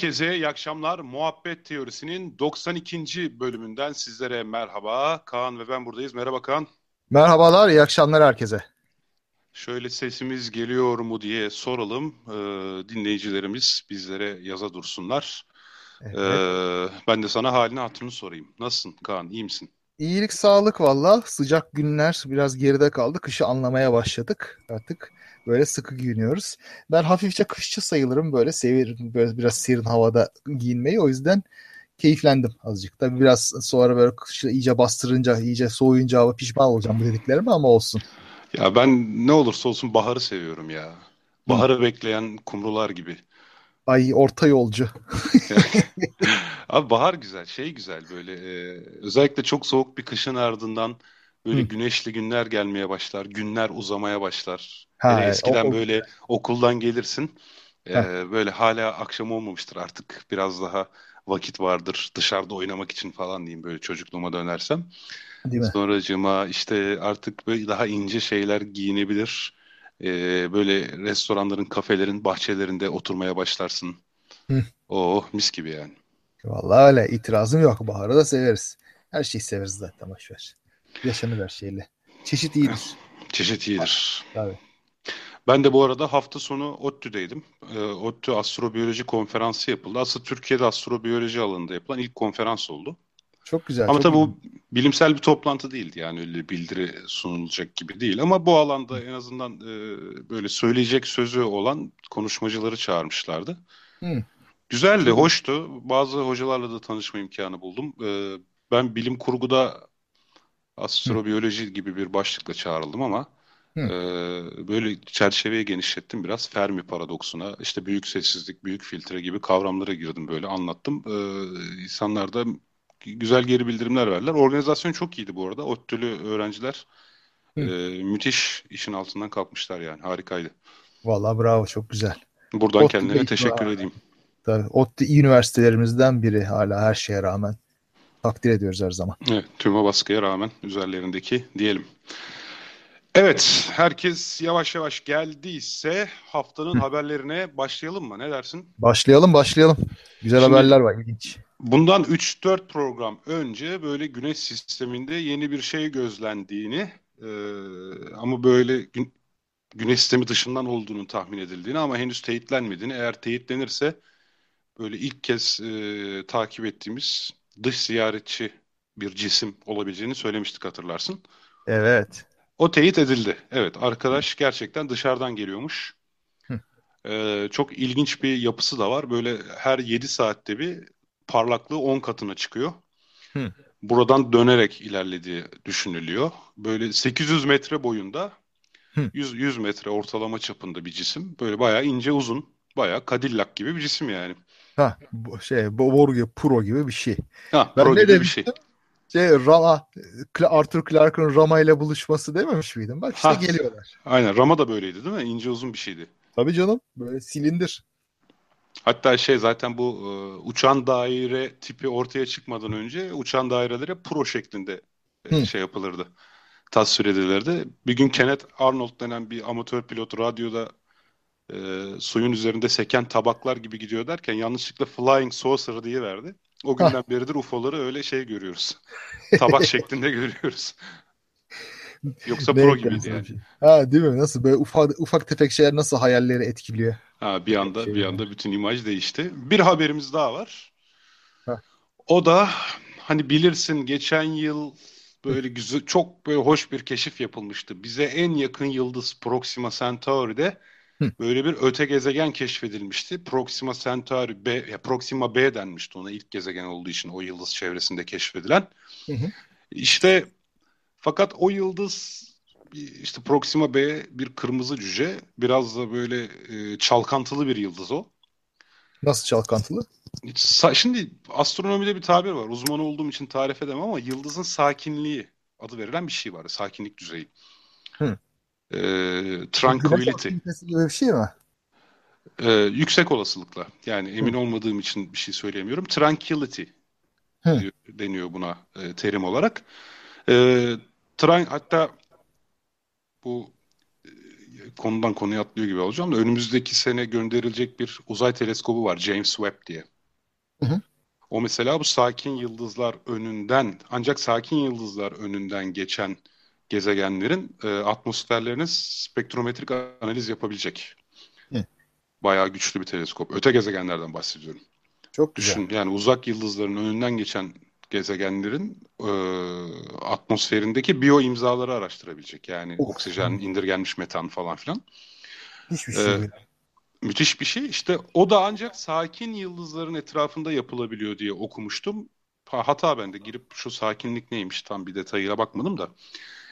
Herkese iyi akşamlar. Muhabbet Teorisi'nin 92. bölümünden sizlere merhaba. Kaan ve ben buradayız. Merhaba Kaan. Merhabalar, iyi akşamlar herkese. Şöyle sesimiz geliyor mu diye soralım. Ee, dinleyicilerimiz bizlere yaza dursunlar. Evet. Ee, ben de sana halini hatırını sorayım. Nasılsın Kaan, iyi misin? İyilik, sağlık valla. Sıcak günler biraz geride kaldı. Kışı anlamaya başladık artık. Böyle sıkı giyiniyoruz. Ben hafifçe kışçı sayılırım. Böyle severim böyle biraz serin havada giyinmeyi. O yüzden keyiflendim azıcık. Tabii biraz sonra böyle kışı iyice bastırınca, iyice soğuyunca hava pişman olacağım bu dediklerime ama olsun. Ya ben ne olursa olsun baharı seviyorum ya. Baharı Hı. bekleyen kumrular gibi. Ay orta yolcu. Abi bahar güzel, şey güzel böyle. E, özellikle çok soğuk bir kışın ardından böyle Hı. güneşli günler gelmeye başlar, günler uzamaya başlar. Ha, Hele eskiden o, böyle okuldan gelirsin, e, böyle hala akşam olmamıştır artık biraz daha vakit vardır dışarıda oynamak için falan diyeyim böyle çocukluğuma dönersem. Değil mi? Sonracığıma işte artık böyle daha ince şeyler giyinebilir. Ee, böyle restoranların, kafelerin bahçelerinde oturmaya başlarsın. Hı. Oo mis gibi yani. Vallahi öyle itirazım yok. Baharı da severiz. Her şeyi severiz zaten boşver. Yaşanır her şeyle. Çeşit iyidir. Çeşit iyidir. Tabii. Ben de bu arada hafta sonu ODTÜ'deydim. E, ODTÜ Astrobiyoloji Konferansı yapıldı. Aslında Türkiye'de astrobiyoloji alanında yapılan ilk konferans oldu. Çok güzel. Ama çok tabii bu bilimsel bir toplantı değildi yani öyle bildiri sunulacak gibi değil. Ama bu alanda en azından e, böyle söyleyecek sözü olan konuşmacıları çağırmışlardı. Hı. Güzeldi, hoştu. Bazı hocalarla da tanışma imkanı buldum. E, ben bilim kurguda astrobiyoloji Hı. gibi bir başlıkla çağrıldım ama e, böyle çerçeveyi genişlettim biraz. Fermi paradoksuna, işte büyük sessizlik, büyük filtre gibi kavramlara girdim böyle anlattım. E, insanlar da güzel geri bildirimler verdiler. Organizasyon çok iyiydi bu arada. ODTÜ'lü öğrenciler e, müthiş işin altından kalkmışlar yani. Harikaydı. Vallahi bravo çok güzel. Buradan ODTÜ kendilerine teşekkür var. edeyim. Tabii ODTÜ üniversitelerimizden biri hala her şeye rağmen. Takdir ediyoruz her zaman. Evet, tüm baskıya rağmen üzerlerindeki diyelim. Evet, herkes yavaş yavaş geldiyse haftanın Hı. haberlerine başlayalım mı? Ne dersin? Başlayalım, başlayalım. Güzel Şimdi, haberler var, ilginç. Bundan 3-4 program önce böyle güneş sisteminde yeni bir şey gözlendiğini e, ama böyle gün, güneş sistemi dışından olduğunu tahmin edildiğini ama henüz teyitlenmediğini eğer teyitlenirse böyle ilk kez e, takip ettiğimiz dış ziyaretçi bir cisim olabileceğini söylemiştik hatırlarsın. Evet. O teyit edildi. Evet arkadaş gerçekten dışarıdan geliyormuş. Ee, çok ilginç bir yapısı da var. Böyle her 7 saatte bir parlaklığı 10 katına çıkıyor. Hı. Buradan dönerek ilerlediği düşünülüyor. Böyle 800 metre boyunda 100, 100 metre ortalama çapında bir cisim. Böyle bayağı ince uzun. Bayağı Cadillac gibi bir cisim yani. Ha şey Borg Pro gibi bir şey. Ha ben Pro ne gibi demiştim? bir şey. Şey Rama Arthur Clarke'ın Rama ile buluşması dememiş miydim? Bak işte ha, geliyorlar. Aynen Rama da böyleydi değil mi? İnce uzun bir şeydi. Tabii canım. Böyle silindir. Hatta şey zaten bu e, uçan daire tipi ortaya çıkmadan önce uçan dairelere pro şeklinde e, şey yapılırdı. Tasvir edilirdi. Bir gün Kenneth Arnold denen bir amatör pilot radyoda e, suyun üzerinde seken tabaklar gibi gidiyor derken yanlışlıkla Flying Saucer diye verdi. O günden beridir UFO'ları öyle şey görüyoruz. Tabak şeklinde görüyoruz. Yoksa pro gibiydi yani. Ha değil mi? Nasıl böyle ufak ufak tefek şeyler nasıl hayalleri etkiliyor? Ha bir anda şey bir anda bütün imaj değişti. Bir haberimiz daha var. Ha. O da hani bilirsin geçen yıl böyle güzel çok böyle hoş bir keşif yapılmıştı. Bize en yakın yıldız Proxima Centauri'de böyle bir öte gezegen keşfedilmişti. Proxima Centauri B, ya Proxima B denmişti ona ilk gezegen olduğu için o yıldız çevresinde keşfedilen. Hı hı. İşte fakat o yıldız işte Proxima B bir kırmızı cüce. Biraz da böyle e, çalkantılı bir yıldız o. Nasıl çalkantılı? Şimdi astronomide bir tabir var. Uzman olduğum için tarif edemem ama yıldızın sakinliği adı verilen bir şey var. Sakinlik düzeyi. Hı. Ee, tranquility. gibi bir şey mi? Ee, yüksek olasılıkla. Yani emin Hı. olmadığım için bir şey söyleyemiyorum. Tranquility Hı. deniyor buna e, terim olarak. E, tran hatta bu konudan konuya atlıyor gibi olacağım da önümüzdeki sene gönderilecek bir uzay teleskobu var James Webb diye. Hı hı. O mesela bu sakin yıldızlar önünden ancak sakin yıldızlar önünden geçen gezegenlerin e, atmosferlerine spektrometrik analiz yapabilecek. Hı. Bayağı güçlü bir teleskop. Öte gezegenlerden bahsediyorum. Çok güzel. Düşün, yani uzak yıldızların önünden geçen gezegenlerin e, atmosferindeki biyo imzaları araştırabilecek. Yani of. oksijen, indirgenmiş metan falan filan. Hiçbir şey. Ee, müthiş bir şey. İşte o da ancak sakin yıldızların etrafında yapılabiliyor diye okumuştum. Hata bende girip şu sakinlik neymiş tam bir detayına bakmadım da.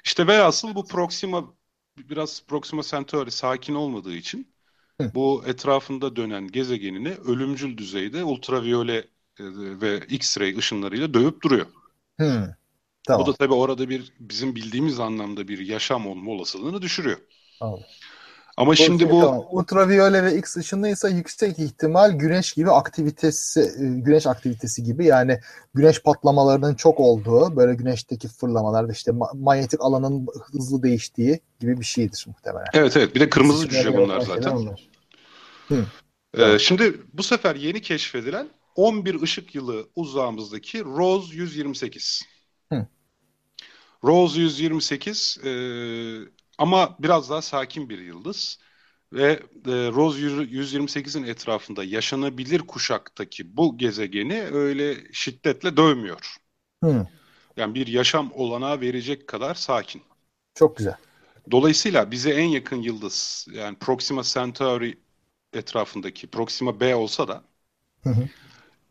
İşte velhasıl bu Proxima biraz Proxima Centauri sakin olmadığı için bu etrafında dönen gezegenini ölümcül düzeyde ultraviyole e, ve X-ray ışınlarıyla dövüp duruyor. Hı. Tamam. Bu da tabii orada bir bizim bildiğimiz anlamda bir yaşam olma olasılığını düşürüyor. Tamam. Ama Doğru şimdi bu tamam. ultraviyole ve X ışınıysa yüksek ihtimal güneş gibi aktivitesi e, güneş aktivitesi gibi yani güneş patlamalarının çok olduğu böyle güneşteki fırlamalar ve işte manyetik alanın hızlı değiştiği gibi bir şeydir muhtemelen. Evet evet bir de kırmızı cüce bunlar zaten. Onlar. Hı. Ee, şimdi bu sefer yeni keşfedilen 11 ışık yılı uzağımızdaki Rose 128. Hı. Rose 128 e, ama biraz daha sakin bir yıldız. Ve e, Rose 128'in etrafında yaşanabilir kuşaktaki bu gezegeni öyle şiddetle dövmüyor. Hmm. Yani bir yaşam olanağı verecek kadar sakin. Çok güzel. Dolayısıyla bize en yakın yıldız yani Proxima Centauri etrafındaki Proxima B olsa da hı hı.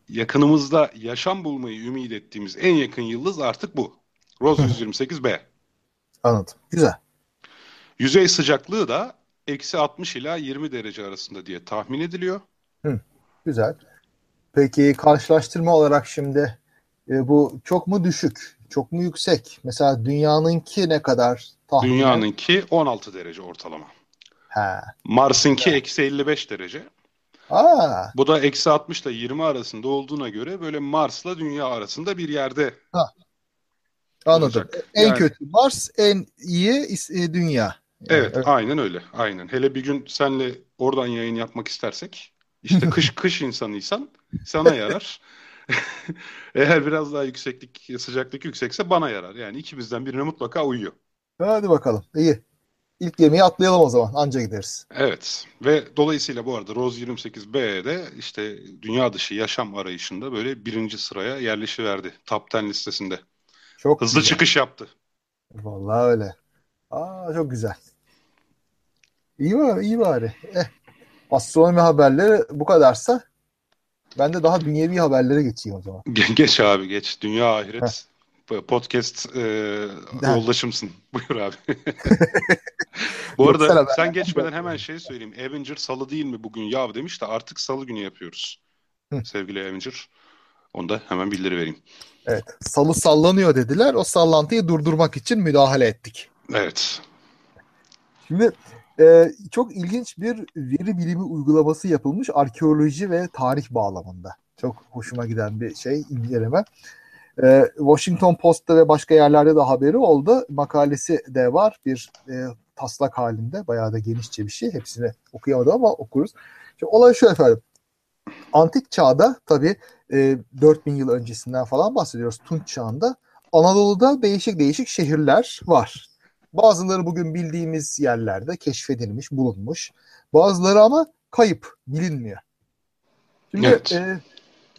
yakınımızda yaşam bulmayı ümit ettiğimiz en yakın yıldız artık bu. Rose 128 B. Anladım. Güzel. Yüzey sıcaklığı da eksi 60 ila 20 derece arasında diye tahmin ediliyor. Hı, güzel. Peki karşılaştırma olarak şimdi e, bu çok mu düşük, çok mu yüksek? Mesela dünyanınki ne kadar tahmin? Dünyanınki 16 derece ortalama. He. Mars'ınki eksi 55 derece. Aa. Bu da eksi 60 ile 20 arasında olduğuna göre böyle Mars'la Dünya arasında bir yerde. Ha. Anladım. Olacak. En yani, kötü Mars, en iyi e, Evet, evet, aynen öyle. Aynen. Hele bir gün senle oradan yayın yapmak istersek işte kış kış insanıysan sana yarar. Eğer biraz daha yükseklik, sıcaklık yüksekse bana yarar. Yani ikimizden birine mutlaka uyuyor. Hadi bakalım. İyi. İlk yemeği atlayalım o zaman. Anca gideriz. Evet. Ve dolayısıyla bu arada Rose 28B'de işte dünya dışı yaşam arayışında böyle birinci sıraya yerleşiverdi. Top 10 listesinde. Çok Hızlı güzel. çıkış yaptı. Vallahi öyle. Aa çok güzel. İyi var, iyi bari. Eh, astronomi haberleri bu kadarsa ben de daha dünyevi haberlere geçeyim o zaman. Geç abi geç. Dünya ahiret Heh. podcast e, yoldaşımsın. Buyur abi. bu arada sen geçmeden hemen şey söyleyeyim. Avenger salı değil mi bugün ya demiş de artık salı günü yapıyoruz. Hı. Sevgili Avenger. Onu da hemen bildiri vereyim. Evet. Salı sallanıyor dediler. O sallantıyı durdurmak için müdahale ettik. Evet. Şimdi e, çok ilginç bir veri bilimi uygulaması yapılmış arkeoloji ve tarih bağlamında. Çok hoşuma giden bir şey, inceleme. E, Washington Post'ta ve başka yerlerde de haberi oldu. Makalesi de var. Bir e, taslak halinde. Bayağı da genişçe bir şey. Hepsini okuyamadım ama okuruz. Şimdi olay şu efendim. Antik çağda tabii e, 4000 yıl öncesinden falan bahsediyoruz. Tunç çağında. Anadolu'da değişik değişik şehirler var. Bazıları bugün bildiğimiz yerlerde keşfedilmiş, bulunmuş. Bazıları ama kayıp, bilinmiyor. Şimdi evet. e,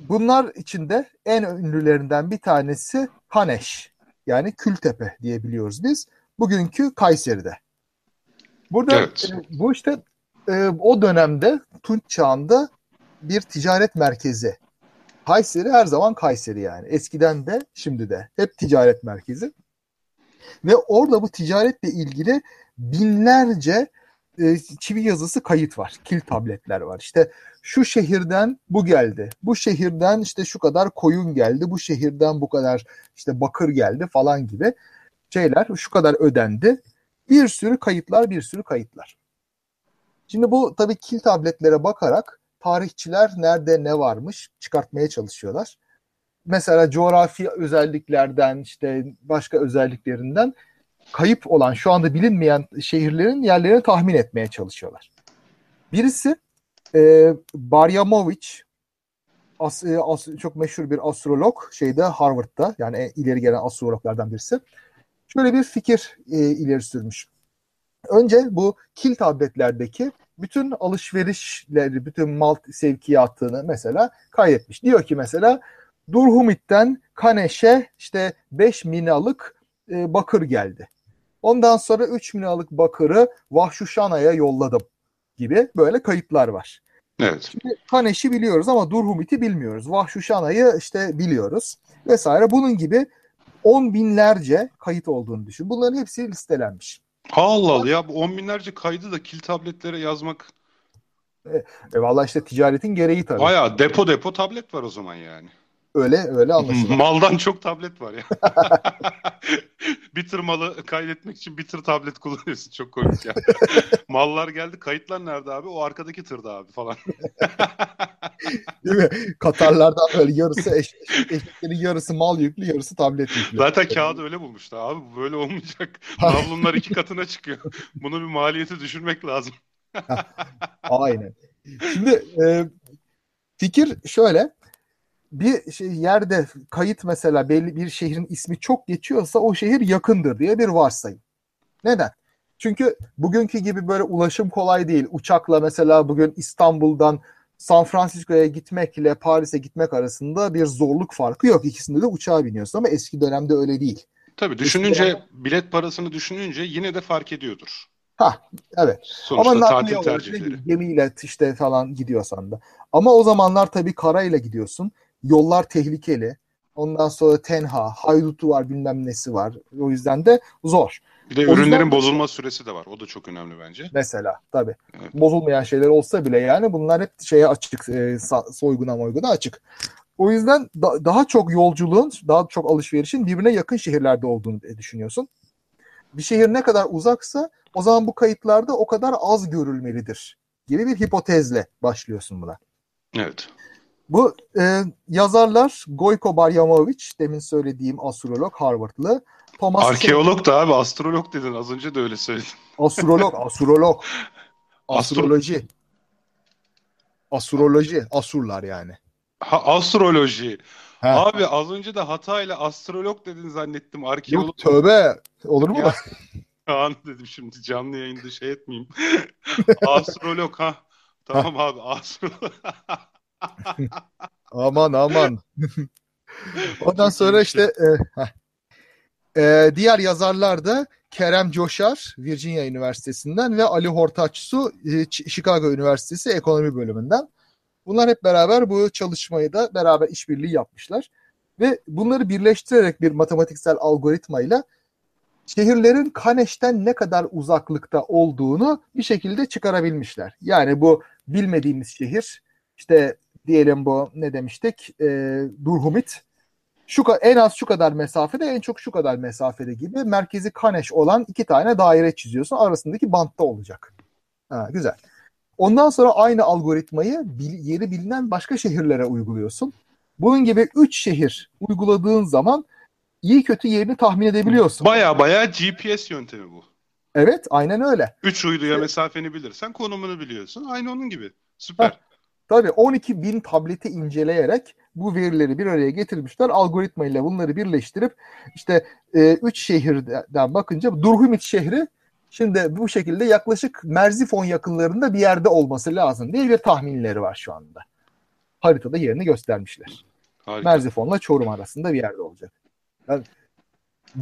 bunlar içinde en ünlülerinden bir tanesi Haneş. Yani Kültepe diye biliyoruz biz. Bugünkü Kayseri'de. Burada evet. e, bu işte e, o dönemde Tunç çağında bir ticaret merkezi. Kayseri her zaman Kayseri yani. Eskiden de şimdi de hep ticaret merkezi. Ve orada bu ticaretle ilgili binlerce e, çivi yazısı kayıt var. Kil tabletler var. İşte şu şehirden bu geldi. Bu şehirden işte şu kadar koyun geldi. Bu şehirden bu kadar işte bakır geldi falan gibi şeyler. Şu kadar ödendi. Bir sürü kayıtlar, bir sürü kayıtlar. Şimdi bu tabii kil tabletlere bakarak tarihçiler nerede ne varmış çıkartmaya çalışıyorlar mesela coğrafi özelliklerden işte başka özelliklerinden kayıp olan şu anda bilinmeyen şehirlerin yerlerini tahmin etmeye çalışıyorlar. Birisi e, Baryamovic as, e, as, çok meşhur bir astrolog şeyde Harvard'da yani ileri gelen astrologlardan birisi. Şöyle bir fikir e, ileri sürmüş. Önce bu kil tabletlerdeki bütün alışverişleri, bütün mal sevkiyatını mesela kaydetmiş. Diyor ki mesela Durhumit'ten Kaneş'e işte 5 minalık e, bakır geldi. Ondan sonra 3 minalık bakırı Vahşuşana'ya yolladım gibi böyle kayıtlar var. Evet. Şimdi Kaneş'i biliyoruz ama Durhumit'i bilmiyoruz. Vahşuşana'yı işte biliyoruz vesaire. Bunun gibi on binlerce kayıt olduğunu düşün. Bunların hepsi listelenmiş. Allah Allah ya bu on binlerce kaydı da kil tabletlere yazmak. E, e valla işte ticaretin gereği tabii. Baya depo depo tablet var o zaman yani. Öyle öyle anlaşılıyor. Maldan çok tablet var ya. bir tır malı kaydetmek için bir tır tablet kullanıyorsun. Çok komik ya. Mallar geldi. Kayıtlar nerede abi? O arkadaki tırda abi falan. Değil mi? Katarlardan böyle yarısı eş, eşeklerin yarısı mal yüklü, yarısı tablet yüklü. Zaten kağıdı öyle bulmuştu abi. Böyle olmayacak. Navlunlar iki katına çıkıyor. Bunu bir maliyeti düşürmek lazım. Aynen. Şimdi e, fikir şöyle bir şey yerde kayıt mesela belli bir şehrin ismi çok geçiyorsa o şehir yakındır diye bir varsayım. Neden? Çünkü bugünkü gibi böyle ulaşım kolay değil. Uçakla mesela bugün İstanbul'dan San Francisco'ya gitmekle Paris'e gitmek arasında bir zorluk farkı yok. İkisinde de uçağa biniyorsun ama eski dönemde öyle değil. Tabii düşününce eski bilet parasını düşününce yine de fark ediyordur. Ha evet. Sonuçta Ama tatil tercihleri. Gemiyle işte falan gidiyorsan da. Ama o zamanlar tabii karayla gidiyorsun. Yollar tehlikeli. Ondan sonra tenha, haydutu var bilmem nesi var. O yüzden de zor. Bir de o ürünlerin bozulma süresi de var. O da çok önemli bence. Mesela tabii. Evet. Bozulmayan şeyler olsa bile yani bunlar hep şeye açık, e, soyguna moyguna açık. O yüzden da, daha çok yolculuğun, daha çok alışverişin birbirine yakın şehirlerde olduğunu düşünüyorsun. Bir şehir ne kadar uzaksa o zaman bu kayıtlarda o kadar az görülmelidir gibi bir hipotezle başlıyorsun buna. Evet. Bu e, yazarlar Goyko Baryamovic, demin söylediğim astrolog Harvardlı. Thomas Arkeolog da abi astrolog dedin az önce de öyle söyledin. Astrolog, astrolog. Astroloji. Astroloji, asurlar yani. Ha, astroloji. Ha. Abi az önce de hatayla astrolog dedin zannettim. Arkeolog. Yok tövbe. Olur mu? Kaan dedim şimdi canlı yayında şey etmeyeyim. astrolog ha. Tamam ha. abi astrolog. aman aman. Ondan sonra işte e, e, diğer yazarlar da Kerem Coşar Virginia Üniversitesi'nden ve Ali Hortaçsu e, Chicago Üniversitesi Ekonomi Bölümünden. Bunlar hep beraber bu çalışmayı da beraber işbirliği yapmışlar. Ve bunları birleştirerek bir matematiksel algoritmayla şehirlerin Kaneş'ten ne kadar uzaklıkta olduğunu bir şekilde çıkarabilmişler. Yani bu bilmediğimiz şehir işte diyelim bu ne demiştik e, Durhumit şu en az şu kadar mesafede en çok şu kadar mesafede gibi merkezi Kaneş olan iki tane daire çiziyorsun arasındaki bantta olacak. Ha, güzel. Ondan sonra aynı algoritmayı bil, yeri bilinen başka şehirlere uyguluyorsun. Bunun gibi üç şehir uyguladığın zaman iyi kötü yerini tahmin edebiliyorsun. Baya baya GPS yöntemi bu. Evet aynen öyle. Üç uyduya evet. mesafeni bilirsen konumunu biliyorsun. Aynı onun gibi. Süper. Ha, tabii 12 bin tableti inceleyerek bu verileri bir araya getirmişler. Algoritma ile bunları birleştirip işte e, üç şehirden bakınca Durhumit şehri şimdi bu şekilde yaklaşık Merzifon yakınlarında bir yerde olması lazım diye bir tahminleri var şu anda. Haritada yerini göstermişler. Harika. Merzifon'la Çorum arasında bir yerde olacak. Yani,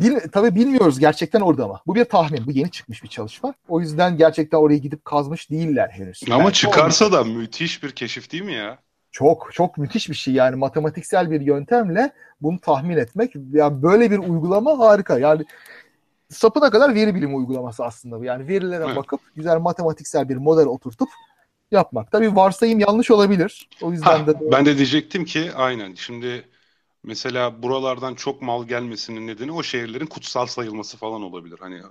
bil, tabii bilmiyoruz gerçekten orada mı? Bu bir tahmin. Bu yeni çıkmış bir çalışma. O yüzden gerçekten oraya gidip kazmış değiller henüz. Ama yani çıkarsa da müthiş bir keşif değil mi ya? Çok çok müthiş bir şey yani matematiksel bir yöntemle bunu tahmin etmek yani böyle bir uygulama harika yani sapına kadar veri bilimi uygulaması aslında bu yani verilere evet. bakıp güzel matematiksel bir model oturtup yapmak. Tabii varsayım yanlış olabilir. O yüzden ha, de ben de diyecektim ki aynen şimdi mesela buralardan çok mal gelmesinin nedeni o şehirlerin kutsal sayılması falan olabilir hani.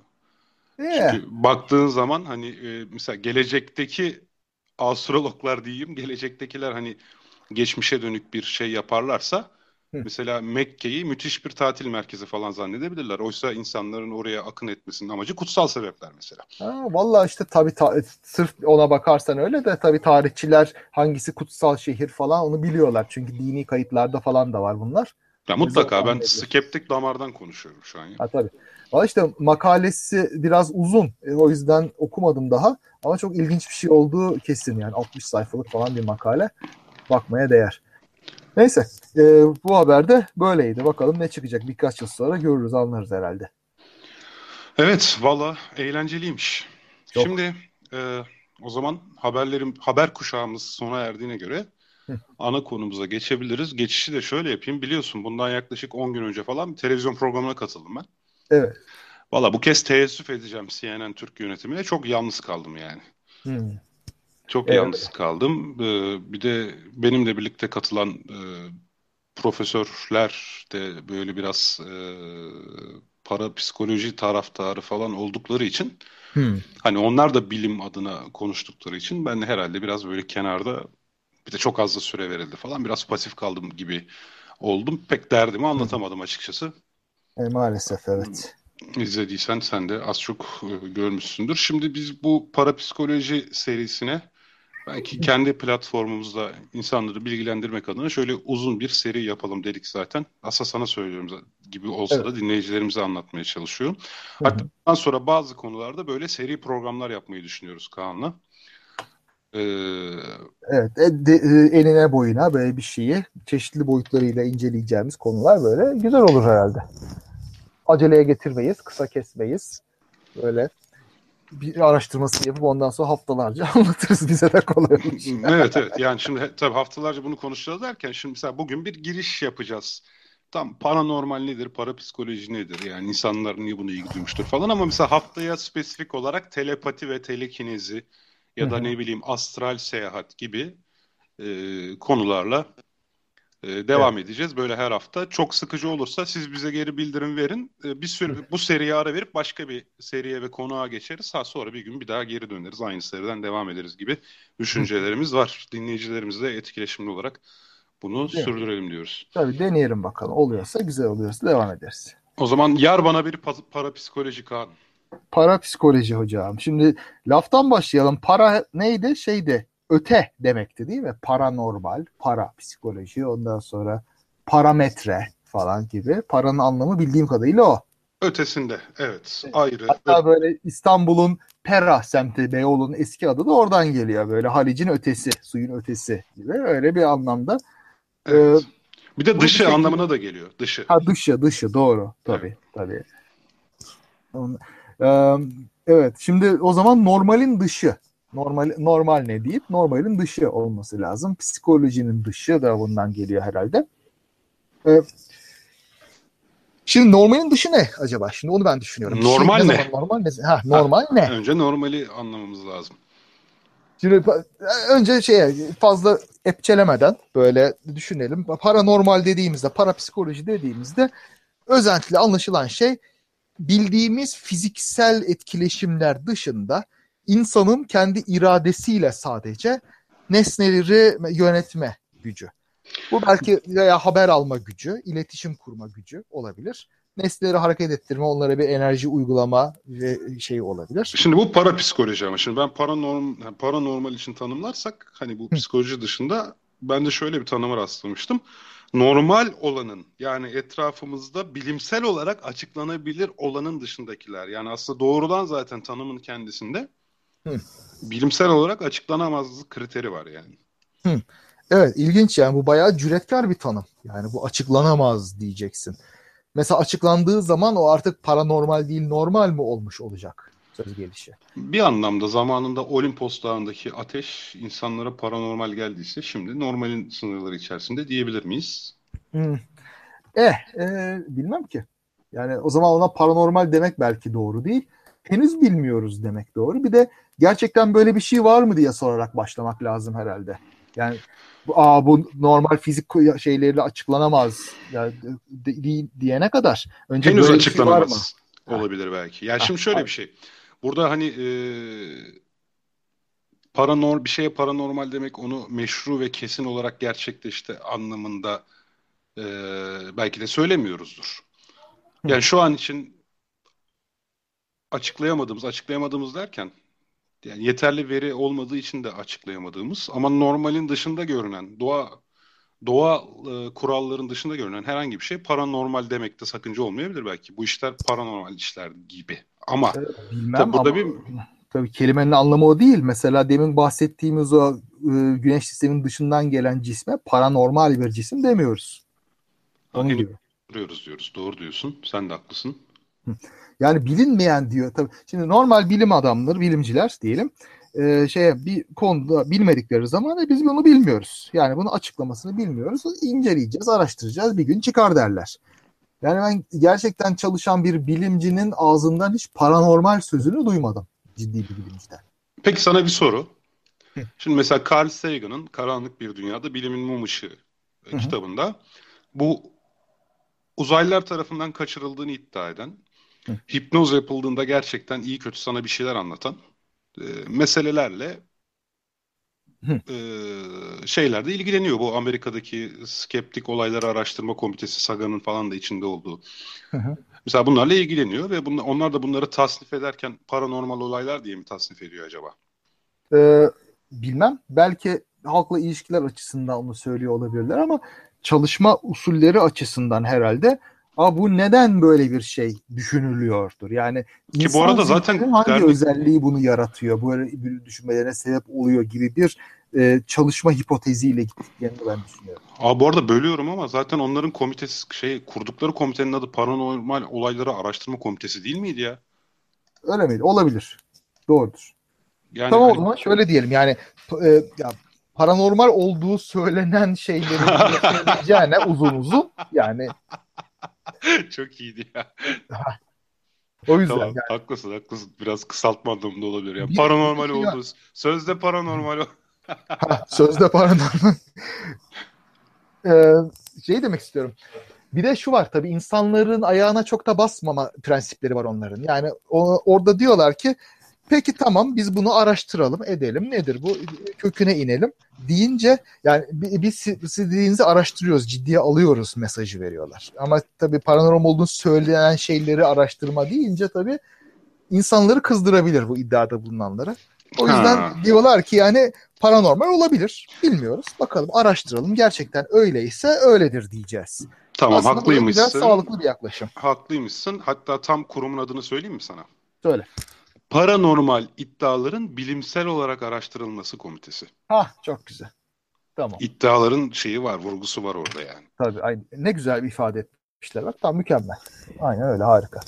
Yeah. Çünkü baktığın zaman hani e, mesela gelecekteki astrologlar diyeyim gelecektekiler hani geçmişe dönük bir şey yaparlarsa Mesela Mekke'yi müthiş bir tatil merkezi falan zannedebilirler. Oysa insanların oraya akın etmesinin amacı kutsal sebepler mesela. Ha, vallahi işte tabii ta- sırf ona bakarsan öyle de tabii tarihçiler hangisi kutsal şehir falan onu biliyorlar. Çünkü dini kayıtlarda falan da var bunlar. Ya mutlaka ben skeptik damardan konuşuyorum şu an. Ya. Ha, tabii. Valla işte makalesi biraz uzun. E, o yüzden okumadım daha. Ama çok ilginç bir şey olduğu kesin yani. 60 sayfalık falan bir makale. Bakmaya değer. Neyse e, bu haber de böyleydi. Bakalım ne çıkacak birkaç yıl sonra görürüz anlarız herhalde. Evet valla eğlenceliymiş. Çok. Şimdi e, o zaman haberlerim haber kuşağımız sona erdiğine göre Hı. ana konumuza geçebiliriz. Geçişi de şöyle yapayım. Biliyorsun bundan yaklaşık 10 gün önce falan bir televizyon programına katıldım ben. Evet. Valla bu kez teessüf edeceğim CNN Türk yönetimine. Çok yalnız kaldım yani. Hmm. Çok evet. yalnız kaldım. Ee, bir de benimle birlikte katılan e, profesörler de böyle biraz e, para psikoloji taraftarı falan oldukları için hmm. hani onlar da bilim adına konuştukları için ben de herhalde biraz böyle kenarda bir de çok az da süre verildi falan biraz pasif kaldım gibi oldum. Pek derdimi anlatamadım açıkçası. E, maalesef evet. İzlediysen sen de az çok e, görmüşsündür. Şimdi biz bu parapsikoloji serisine belki kendi platformumuzda insanları bilgilendirmek adına şöyle uzun bir seri yapalım dedik zaten. Aslında sana söylüyorum gibi olsa evet. da dinleyicilerimize anlatmaya çalışıyorum. Hatta bundan sonra bazı konularda böyle seri programlar yapmayı düşünüyoruz Kaan'la. Ee, evet, e, de, e, eline boyuna böyle bir şeyi çeşitli boyutlarıyla inceleyeceğimiz konular böyle güzel olur herhalde aceleye getirmeyiz, kısa kesmeyiz. Böyle bir araştırması yapıp ondan sonra haftalarca anlatırız bize de kolay olur. evet evet yani şimdi tabii haftalarca bunu konuşacağız derken şimdi mesela bugün bir giriş yapacağız. Tam paranormal nedir, parapsikoloji nedir yani insanlar niye bunu ilgi duymuştur falan ama mesela haftaya spesifik olarak telepati ve telekinezi ya da ne bileyim astral seyahat gibi e, konularla ee, devam evet. edeceğiz böyle her hafta. Çok sıkıcı olursa siz bize geri bildirim verin. Ee, bir sürü bu seriye ara verip başka bir seriye ve konuğa geçeriz. Ha sonra bir gün bir daha geri döneriz. Aynı seriden devam ederiz gibi düşüncelerimiz var. Dinleyicilerimizle etkileşimli olarak bunu evet. sürdürelim diyoruz. Tabii deneyelim bakalım. Oluyorsa güzel oluyorsa devam ederiz. O zaman yar bana bir parapsikoloji Kaan. Parapsikoloji hocam. Şimdi laftan başlayalım. Para neydi? Şeydi öte demekti değil mi? Paranormal, para psikoloji, ondan sonra parametre falan gibi. Paranın anlamı bildiğim kadarıyla o. Ötesinde evet ayrı. Hatta böyle İstanbul'un Pera semti Beyoğlu'nun eski adı da oradan geliyor. Böyle Halic'in ötesi, suyun ötesi gibi öyle bir anlamda. Evet. Ee, bir de dışı anlamına da geliyor. Dışı. Ha dışı, dışı doğru. Tabii, evet. tabii. Ee, evet, şimdi o zaman normalin dışı Normal normal ne deyip normalin dışı olması lazım. Psikolojinin dışı da bundan geliyor herhalde. Ee, şimdi normalin dışı ne acaba? Şimdi onu ben düşünüyorum. Normal şey, ne? ne? Normal ne? Ha, normal ha, ne? Önce normali anlamamız lazım. Şimdi önce şey fazla epçelemeden böyle düşünelim. Paranormal dediğimizde, parapsikoloji dediğimizde özentili anlaşılan şey bildiğimiz fiziksel etkileşimler dışında insanın kendi iradesiyle sadece nesneleri yönetme gücü. Bu belki veya haber alma gücü, iletişim kurma gücü olabilir. Nesneleri hareket ettirme, onlara bir enerji uygulama ve şey olabilir. Şimdi bu para psikoloji ama şimdi ben paranorm, paranormal için tanımlarsak hani bu psikoloji dışında ben de şöyle bir tanıma rastlamıştım. Normal olanın yani etrafımızda bilimsel olarak açıklanabilir olanın dışındakiler yani aslında doğrudan zaten tanımın kendisinde Hı. Bilimsel olarak açıklanamazlık kriteri var yani. Hı. Evet ilginç yani bu bayağı cüretkar bir tanım. Yani bu açıklanamaz diyeceksin. Mesela açıklandığı zaman o artık paranormal değil normal mi olmuş olacak söz gelişi. Bir anlamda zamanında Olimpos Dağı'ndaki ateş insanlara paranormal geldiyse şimdi normalin sınırları içerisinde diyebilir miyiz? Hmm. Eh, e, bilmem ki. Yani o zaman ona paranormal demek belki doğru değil. Henüz bilmiyoruz demek doğru. Bir de gerçekten böyle bir şey var mı diye sorarak başlamak lazım herhalde. Yani aa bu normal fizik şeyleriyle açıklanamaz yani, diyene kadar önce henüz böyle açıklanamaz bir şey var mı? olabilir belki. Yani şimdi şöyle bir şey. Burada hani e, paranor bir şeye paranormal demek onu meşru ve kesin olarak gerçekleşti anlamında e, belki de söylemiyoruzdur. Yani şu an için açıklayamadığımız, açıklayamadığımız derken yani yeterli veri olmadığı için de açıklayamadığımız ama normalin dışında görünen doğa doğa e, kuralların dışında görünen herhangi bir şey paranormal demekte sakınca olmayabilir belki. Bu işler paranormal işler gibi. Ama bilmem tabii ama bir tabii kelimenin anlamı o değil. Mesela demin bahsettiğimiz o e, güneş sisteminin dışından gelen cisme paranormal bir cisim demiyoruz. Onun gibi. Diyoruz diyoruz. Doğru diyorsun. Sen de haklısın. Yani bilinmeyen diyor. Tabii. Şimdi normal bilim adamları, bilimciler diyelim e, şeye bir konuda bilmedikleri zaman e, biz bunu bilmiyoruz. Yani bunu açıklamasını bilmiyoruz. İnceleyeceğiz, araştıracağız. Bir gün çıkar derler. Yani ben gerçekten çalışan bir bilimcinin ağzından hiç paranormal sözünü duymadım. Ciddi bir bilimciden. Peki sana bir soru. Şimdi mesela Carl Sagan'ın Karanlık Bir Dünyada Bilimin Mum Işığı Hı-hı. kitabında bu uzaylılar tarafından kaçırıldığını iddia eden, Hı. hipnoz yapıldığında gerçekten iyi kötü sana bir şeyler anlatan e, meselelerle e, şeylerde ilgileniyor. Bu Amerika'daki skeptik olayları araştırma komitesi SAGA'nın falan da içinde olduğu. Mesela bunlarla ilgileniyor ve bunlar, onlar da bunları tasnif ederken paranormal olaylar diye mi tasnif ediyor acaba? Ee, bilmem. Belki halkla ilişkiler açısından onu söylüyor olabilirler ama çalışma usulleri açısından herhalde Aa, bu neden böyle bir şey düşünülüyordur? Yani ki bu arada zaten hangi dernek... özelliği bunu yaratıyor? Böyle bir düşünmelere sebep oluyor gibi bir e, çalışma hipoteziyle gittiklerini ben düşünüyorum. Aa, bu arada bölüyorum ama zaten onların komitesi şey kurdukları komitenin adı paranormal olayları araştırma komitesi değil miydi ya? Öyle miydi? Olabilir. Doğrudur. Yani tamam hani... o zaman şöyle diyelim yani e, ya paranormal olduğu söylenen şeylerin söyleyeceğine uzun uzun yani Çok iyiydi ya. o yüzden tamam, yani. Haklısın haklısın. Biraz kısaltma da olabilir. Yani paranormal şey oldu. Sözde paranormal Sözde paranormal. ee, şey demek istiyorum. Bir de şu var tabii insanların ayağına çok da basmama prensipleri var onların. Yani o, orada diyorlar ki Peki tamam biz bunu araştıralım edelim nedir bu köküne inelim deyince yani biz siz dediğinizi araştırıyoruz ciddiye alıyoruz mesajı veriyorlar. Ama tabii paranormal olduğunu söylenen şeyleri araştırma deyince tabii insanları kızdırabilir bu iddiada bulunanları. O yüzden ha. diyorlar ki yani paranormal olabilir. Bilmiyoruz. Bakalım araştıralım. Gerçekten öyleyse öyledir diyeceğiz. Tamam Aslında haklıymışsın. Güzel, sağlıklı bir yaklaşım. Haklıymışsın. Hatta tam kurumun adını söyleyeyim mi sana? Söyle paranormal iddiaların bilimsel olarak araştırılması komitesi. Ha çok güzel. Tamam. İddiaların şeyi var, vurgusu var orada yani. Tabii aynı. ne güzel bir ifade etmişler bak. Tam mükemmel. Aynen öyle harika.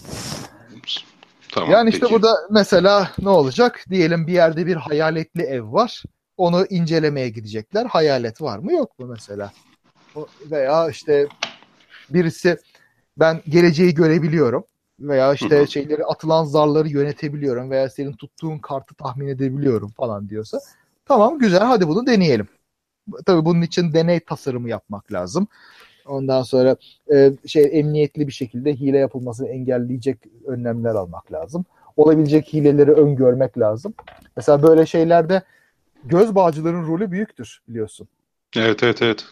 Tamam, yani işte peki. burada mesela ne olacak? Diyelim bir yerde bir hayaletli ev var. Onu incelemeye gidecekler. Hayalet var mı yok mu mesela? veya işte birisi ben geleceği görebiliyorum veya işte Hı-hı. şeyleri atılan zarları yönetebiliyorum veya senin tuttuğun kartı tahmin edebiliyorum falan diyorsa tamam güzel hadi bunu deneyelim. Tabii bunun için deney tasarımı yapmak lazım. Ondan sonra e, şey emniyetli bir şekilde hile yapılmasını engelleyecek önlemler almak lazım. Olabilecek hileleri öngörmek lazım. Mesela böyle şeylerde göz bağcıların rolü büyüktür biliyorsun. Evet evet evet.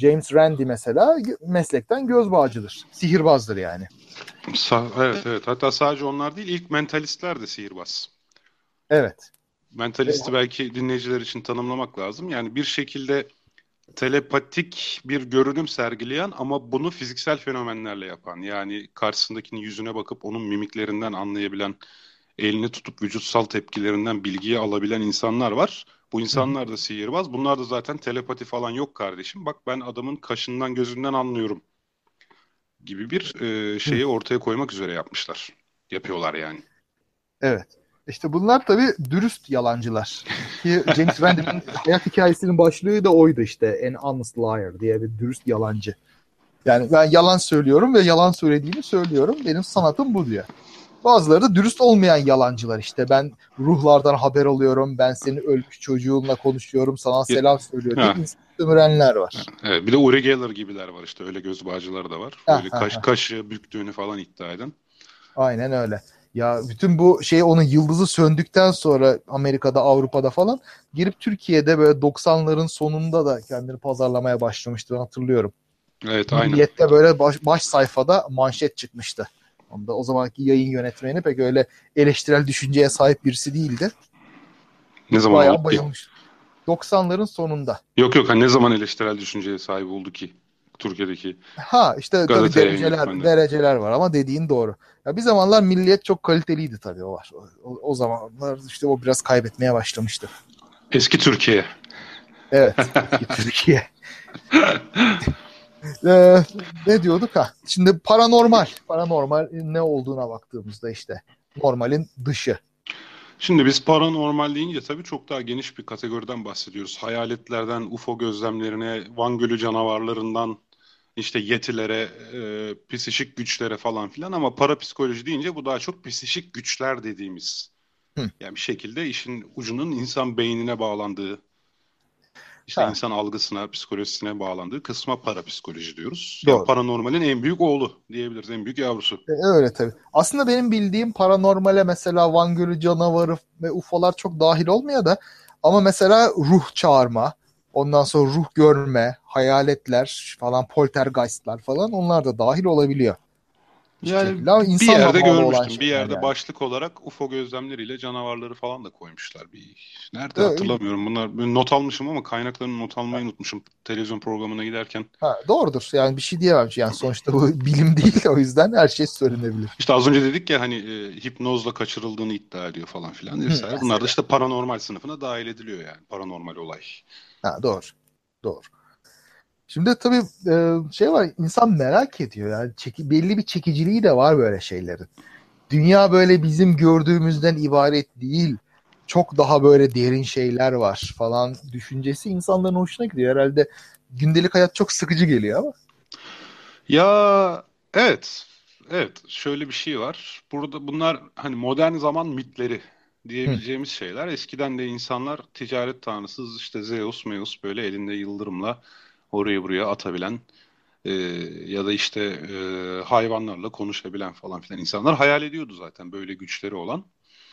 James Randi mesela meslekten göz bağcıdır. Sihirbazdır yani. Evet evet. Hatta sadece onlar değil ilk mentalistler de sihirbaz. Evet. Mentalisti evet. belki dinleyiciler için tanımlamak lazım. Yani bir şekilde telepatik bir görünüm sergileyen ama bunu fiziksel fenomenlerle yapan. Yani karşısındakinin yüzüne bakıp onun mimiklerinden anlayabilen, elini tutup vücutsal tepkilerinden bilgiyi alabilen insanlar var. Bu insanlar da sihirbaz. Bunlar da zaten telepati falan yok kardeşim. Bak ben adamın kaşından gözünden anlıyorum gibi bir e, şeyi ortaya koymak üzere yapmışlar. Yapıyorlar yani. Evet. İşte bunlar tabii dürüst yalancılar. Ki James Randi'nin hayat hikayesinin başlığı da oydu işte. An honest liar diye bir dürüst yalancı. Yani ben yalan söylüyorum ve yalan söylediğimi söylüyorum. Benim sanatım bu diyor. Bazıları da dürüst olmayan yalancılar işte. Ben ruhlardan haber alıyorum. Ben senin ölmüş çocuğunla konuşuyorum. Sana selam söylüyorum. Sömürenler var. Evet, bir de Uri Geller gibiler var işte. Öyle göz bağcıları da var. Böyle kaş, kaşı büktüğünü falan iddia eden. Aynen öyle. Ya bütün bu şey onun yıldızı söndükten sonra Amerika'da, Avrupa'da falan girip Türkiye'de böyle 90'ların sonunda da kendini pazarlamaya başlamıştı hatırlıyorum. Evet aynen. Milliyette böyle baş, baş sayfada manşet çıkmıştı. Onda o zamanki yayın yönetmeni pek öyle eleştirel düşünceye sahip birisi değildi. Ne zaman Bayağı oldu bayılmış. 90'ların sonunda. Yok yok hani ne zaman eleştirel düşünceye sahip oldu ki Türkiye'deki? Ha işte tabii dereceler, dereceler var ama dediğin doğru. Ya bir zamanlar milliyet çok kaliteliydi tabii o var. O, o zamanlar işte o biraz kaybetmeye başlamıştı. Eski Türkiye. Evet. Türkiye. Ee, ne diyorduk ha? Şimdi paranormal. Paranormal ne olduğuna baktığımızda işte normalin dışı. Şimdi biz paranormal deyince tabii çok daha geniş bir kategoriden bahsediyoruz. Hayaletlerden, UFO gözlemlerine, Van Gölü canavarlarından, işte yetilere, e, psişik güçlere falan filan ama parapsikoloji deyince bu daha çok psişik güçler dediğimiz. Hı. Yani bir şekilde işin ucunun insan beynine bağlandığı, işte Ha. insan algısına, psikolojisine bağlandığı kısma parapsikoloji diyoruz. Doğru. Yani paranormalin en büyük oğlu diyebiliriz, en büyük yavrusu. E, öyle tabii. Aslında benim bildiğim paranormale mesela Van Gölü canavarı ve UFO'lar çok dahil olmuyor da ama mesela ruh çağırma, ondan sonra ruh görme, hayaletler falan, poltergeistler falan onlar da dahil olabiliyor. Yani ama bir yerde görmüştüm. Bir yerde yani. başlık olarak UFO gözlemleriyle canavarları falan da koymuşlar. Bir nerede Evet. hatırlamıyorum. Bunlar ben not almışım ama kaynaklarını not almayı unutmuşum televizyon programına giderken. Ha, doğrudur. Yani bir şey diyemem. Yani sonuçta bu bilim değil o yüzden her şey söylenebilir. İşte az önce dedik ya hani e, hipnozla kaçırıldığını iddia ediyor falan filan. Hı, vesaire. Bunlar da mesela. işte paranormal sınıfına dahil ediliyor yani. Paranormal olay. Ha, doğru. Doğru. Şimdi tabii e, şey var insan merak ediyor yani çeki, belli bir çekiciliği de var böyle şeylerin. Dünya böyle bizim gördüğümüzden ibaret değil. Çok daha böyle derin şeyler var falan düşüncesi insanların hoşuna gidiyor. Herhalde gündelik hayat çok sıkıcı geliyor ama. Ya evet. Evet. Şöyle bir şey var. Burada bunlar hani modern zaman mitleri diyebileceğimiz şeyler. Eskiden de insanlar ticaret tanrısı işte Zeus, Meus böyle elinde yıldırımla oraya buraya atabilen e, ya da işte e, hayvanlarla konuşabilen falan filan insanlar hayal ediyordu zaten böyle güçleri olan.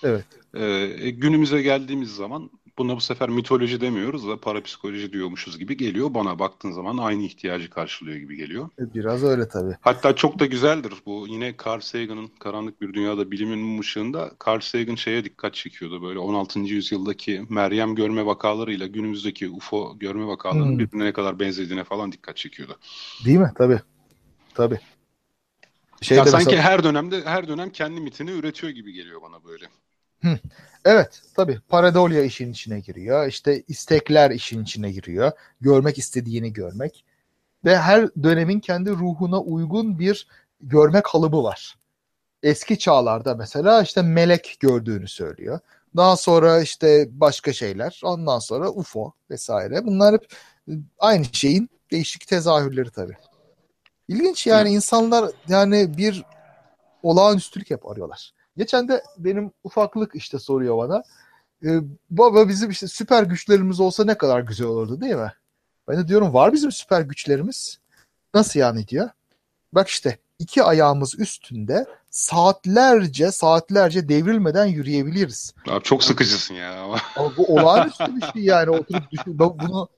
Evet. E, günümüze geldiğimiz zaman buna bu sefer mitoloji demiyoruz da parapsikoloji diyormuşuz gibi geliyor. Bana baktığın zaman aynı ihtiyacı karşılıyor gibi geliyor. E, Biraz öyle tabii. Hatta çok da güzeldir bu. Yine Carl Sagan'ın Karanlık Bir Dünyada Bilimin ışığında Carl Sagan şeye dikkat çekiyordu. Böyle 16. yüzyıldaki Meryem görme vakalarıyla günümüzdeki UFO görme vakalarının Hmm. birbirine ne kadar benzediğine falan dikkat çekiyordu. Değil mi? Tabii. Tabii. Şeyde ya sanki mesela- her dönemde her dönem kendi mitini üretiyor gibi geliyor bana böyle. Evet tabii paradolya işin içine giriyor. İşte istekler işin içine giriyor. Görmek istediğini görmek. Ve her dönemin kendi ruhuna uygun bir görme kalıbı var. Eski çağlarda mesela işte melek gördüğünü söylüyor. Daha sonra işte başka şeyler. Ondan sonra UFO vesaire. Bunlar hep aynı şeyin değişik tezahürleri tabii. İlginç yani insanlar yani bir olağanüstülük hep arıyorlar. Geçen de benim ufaklık işte soruyor bana. "E, baba bizim işte süper güçlerimiz olsa ne kadar güzel olurdu değil mi? Ben de diyorum var bizim süper güçlerimiz. Nasıl yani diyor. Bak işte iki ayağımız üstünde saatlerce saatlerce devrilmeden yürüyebiliriz. Abi çok sıkıcısın ya. Ama bu olağanüstü bir şey yani oturup düşün, bunu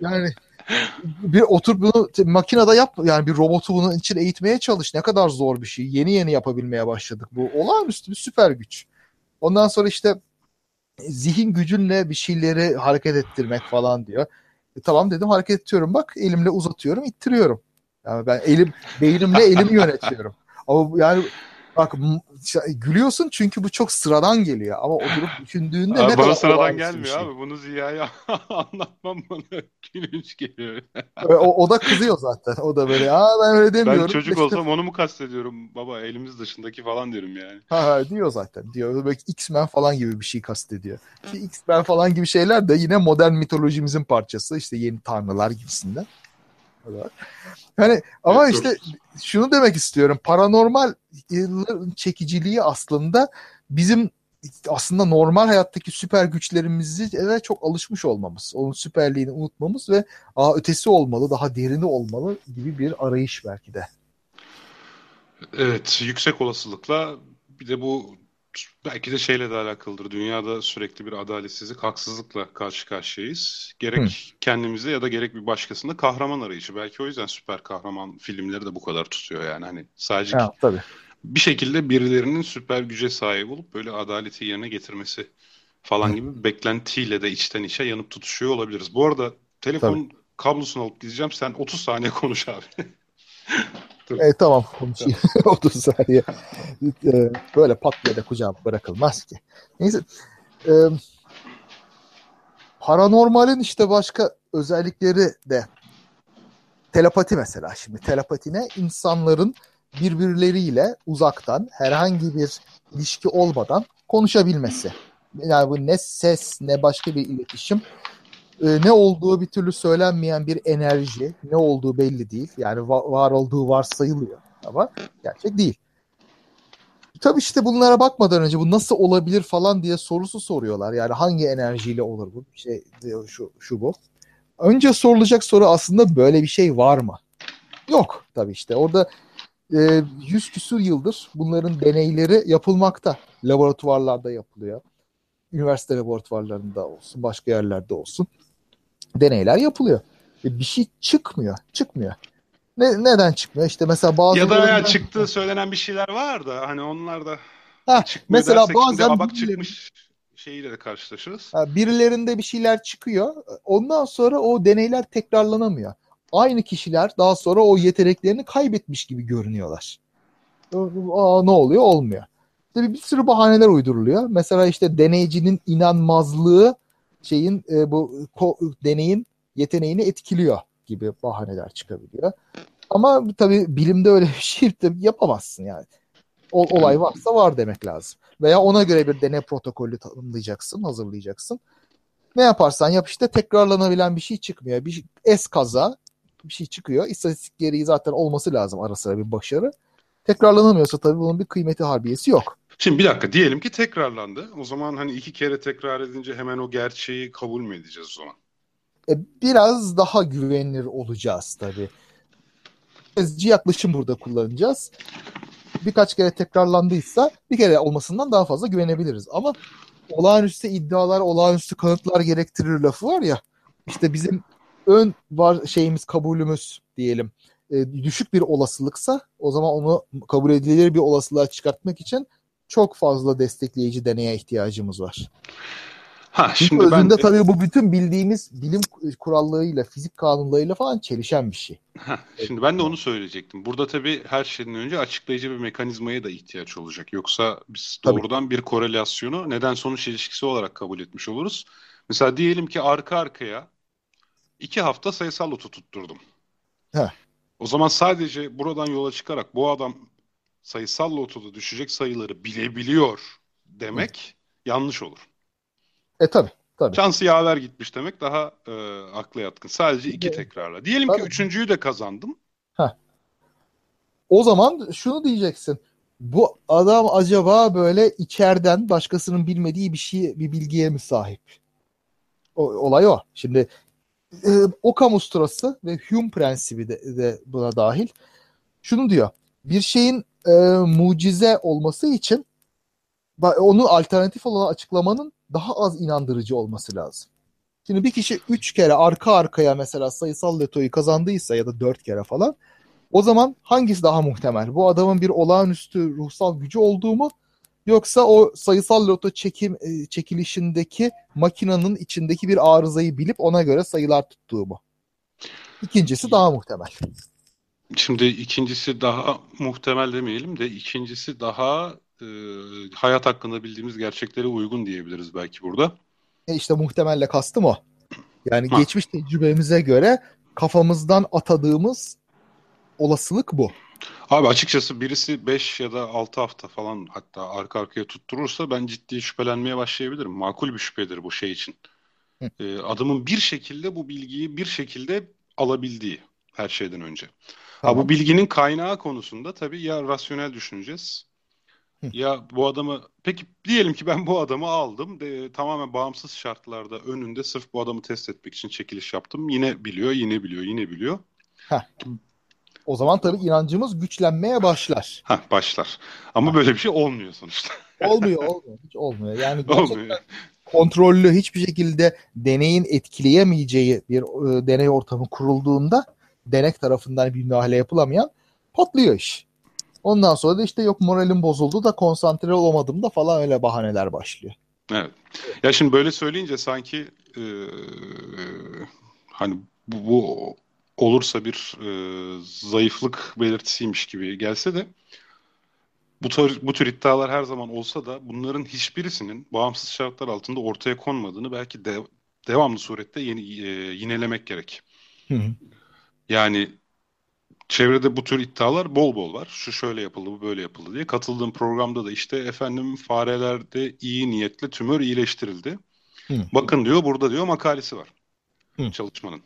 yani bir oturup bunu makinede yap yani bir robotu bunun için eğitmeye çalış. Ne kadar zor bir şey. Yeni yeni yapabilmeye başladık. Bu olağanüstü bir süper güç. Ondan sonra işte zihin gücünle bir şeyleri hareket ettirmek falan diyor. E, tamam dedim hareket ediyorum bak elimle uzatıyorum ittiriyorum. Yani ben elim beynimle elimi yönetiyorum. Ama yani bak gülüyorsun çünkü bu çok sıradan geliyor ama oturup düşündüğünde ne Abi kadar bana sıradan gelmiyor şey. abi. Bunu Ziya'ya anlatmam bana gülünç geliyor. O, o da kızıyor zaten. O da böyle aa ben öyle demiyorum. Ben çocuk İşte- olsam onu mu kastediyorum baba elimiz dışındaki falan diyorum yani. Ha, ha, diyor zaten. Diyor. Belki X-Men falan gibi bir şey kastediyor. Ki X-Men falan gibi şeyler de yine modern mitolojimizin parçası. İşte yeni tanrılar gibisinden. O da var. Yani ama Evet, işte şunu demek istiyorum. Paranormal çekiciliği aslında bizim aslında normal hayattaki süper güçlerimizi de çok alışmış olmamız. Onun süperliğini unutmamız ve Aa, ötesi olmalı, daha derini olmalı gibi bir arayış belki de. Evet yüksek olasılıkla bir de bu belki de şeyle de alakalıdır. Dünyada sürekli bir adaletsizlik, haksızlıkla karşı karşıyayız. Gerek Hı. kendimize ya da gerek bir başkasında kahraman arayışı. Belki o yüzden süper kahraman filmleri de bu kadar tutuyor yani. Hani sadece ha, tabii. bir şekilde birilerinin süper güce sahip olup böyle adaleti yerine getirmesi falan Hı. gibi beklentiyle de içten içe yanıp tutuşuyor olabiliriz. Bu arada telefon tabii. kablosunu alıp gideceğim. Sen 30 saniye konuş abi. E, tamam konuşayım. 30 saniye. E, böyle pat diye de kucağım bırakılmaz ki. Neyse. E, paranormalin işte başka özellikleri de telepati mesela. Şimdi telepatine insanların birbirleriyle uzaktan herhangi bir ilişki olmadan konuşabilmesi. Yani bu ne ses ne başka bir iletişim e, ne olduğu bir türlü söylenmeyen bir enerji, ne olduğu belli değil. Yani va- var olduğu varsayılıyor ama gerçek değil. Tabii işte bunlara bakmadan önce bu nasıl olabilir falan diye sorusu soruyorlar. Yani hangi enerjiyle olur bu? Şey diyor şu şu bu. Önce sorulacak soru aslında böyle bir şey var mı? Yok tabii işte. Orada e, yüz küsur yıldır bunların deneyleri yapılmakta. Laboratuvarlarda yapılıyor. Üniversite laboratuvarlarında olsun, başka yerlerde olsun deneyler yapılıyor. E bir şey çıkmıyor. Çıkmıyor. Ne, neden çıkmıyor? İşte mesela bazı ya da ya çıktığı söylenen bir şeyler var da hani onlar da ha, mesela bazen abak çıkmış şeyiyle de karşılaşırız. Ha, birilerinde bir şeyler çıkıyor. Ondan sonra o deneyler tekrarlanamıyor. Aynı kişiler daha sonra o yeteneklerini kaybetmiş gibi görünüyorlar. Aa, ne oluyor? Olmuyor. Tabii bir sürü bahaneler uyduruluyor. Mesela işte deneyicinin inanmazlığı şeyin e, bu ko- deneyin yeteneğini etkiliyor gibi bahaneler çıkabiliyor. Ama tabii bilimde öyle bir şey de yapamazsın yani. O, olay varsa var demek lazım. Veya ona göre bir deney protokolü tanımlayacaksın, hazırlayacaksın. Ne yaparsan yap işte tekrarlanabilen bir şey çıkmıyor. Bir es kaza bir şey çıkıyor. İstatistik gereği zaten olması lazım ara sıra bir başarı. Tekrarlanamıyorsa tabii bunun bir kıymeti harbiyesi yok. Şimdi bir dakika diyelim ki tekrarlandı. O zaman hani iki kere tekrar edince hemen o gerçeği kabul mü edeceğiz o zaman? E, biraz daha güvenilir olacağız tabii. Ezci yaklaşım burada kullanacağız. Birkaç kere tekrarlandıysa bir kere olmasından daha fazla güvenebiliriz. Ama olağanüstü iddialar, olağanüstü kanıtlar gerektirir lafı var ya. İşte bizim ön var şeyimiz kabulümüz diyelim e, düşük bir olasılıksa o zaman onu kabul edilir bir olasılığa çıkartmak için çok fazla destekleyici deneye ihtiyacımız var. Ha, Çünkü şimdi özünde ben... tabii bu bütün bildiğimiz bilim kurallarıyla, fizik kanunlarıyla falan çelişen bir şey. Ha, şimdi ben de onu söyleyecektim. Burada tabii her şeyden önce açıklayıcı bir mekanizmaya da ihtiyaç olacak. Yoksa biz doğrudan tabii. bir korelasyonu neden sonuç ilişkisi olarak kabul etmiş oluruz. Mesela diyelim ki arka arkaya iki hafta sayısal loto tutturdum. Heh. O zaman sadece buradan yola çıkarak bu adam sayısal lotoda düşecek sayıları bilebiliyor demek Hı. yanlış olur. E tabi. Tabii. Şansı yaver gitmiş demek daha e, akla yatkın. Sadece iki tekrarla. Diyelim tabii. ki üçüncüyü de kazandım. Heh. O zaman şunu diyeceksin. Bu adam acaba böyle içeriden başkasının bilmediği bir şey, bir bilgiye mi sahip? O, olay o. Şimdi e, Occam usturası ve Hume prensibi de, de buna dahil. Şunu diyor. Bir şeyin e, mucize olması için onun alternatif olan açıklamanın daha az inandırıcı olması lazım. Şimdi bir kişi üç kere arka arkaya mesela sayısal lotoyu kazandıysa ya da dört kere falan o zaman hangisi daha muhtemel? Bu adamın bir olağanüstü ruhsal gücü olduğu mu Yoksa o sayısal loto çekim e, çekilişindeki makinenin içindeki bir arızayı bilip ona göre sayılar tuttuğu mu? İkincisi daha muhtemel. Şimdi ikincisi daha muhtemel demeyelim de ikincisi daha e, hayat hakkında bildiğimiz gerçeklere uygun diyebiliriz belki burada. E işte muhtemelle kastım o. Yani ha. geçmiş tecrübemize göre kafamızdan atadığımız olasılık bu. Abi açıkçası birisi 5 ya da 6 hafta falan hatta arka arkaya tutturursa ben ciddi şüphelenmeye başlayabilirim. Makul bir şüphedir bu şey için. Ee, adamın bir şekilde bu bilgiyi bir şekilde alabildiği her şeyden önce. Tamam. Ha, bu bilginin kaynağı konusunda tabii ya rasyonel düşüneceğiz. Ya bu adamı peki diyelim ki ben bu adamı aldım de, tamamen bağımsız şartlarda önünde sırf bu adamı test etmek için çekiliş yaptım. Yine biliyor, yine biliyor, yine biliyor. Heh. O zaman tabii inancımız güçlenmeye başlar. Ha başlar. Ama ha. böyle bir şey olmuyor sonuçta. olmuyor olmuyor hiç olmuyor. Yani gerçekten olmuyor. kontrollü hiçbir şekilde deneyin etkileyemeyeceği bir e, deney ortamı kurulduğunda denek tarafından bir müdahale yapılamayan patlıyor iş. Ondan sonra da işte yok moralim bozuldu da konsantre olamadım da falan öyle bahaneler başlıyor. Evet. Ya şimdi böyle söyleyince sanki e, hani bu, bu olursa bir e, zayıflık belirtisiymiş gibi gelse de bu tür, bu tür iddialar her zaman olsa da bunların hiçbirisinin bağımsız şartlar altında ortaya konmadığını belki de, devamlı surette yeni, e, yinelemek gerek. Hı hı. Yani çevrede bu tür iddialar bol bol var. Şu şöyle yapıldı, bu böyle yapıldı diye. Katıldığım programda da işte efendim farelerde iyi niyetle tümör iyileştirildi. Hı. Bakın diyor burada diyor makalesi var. Hı. Çalışmanın.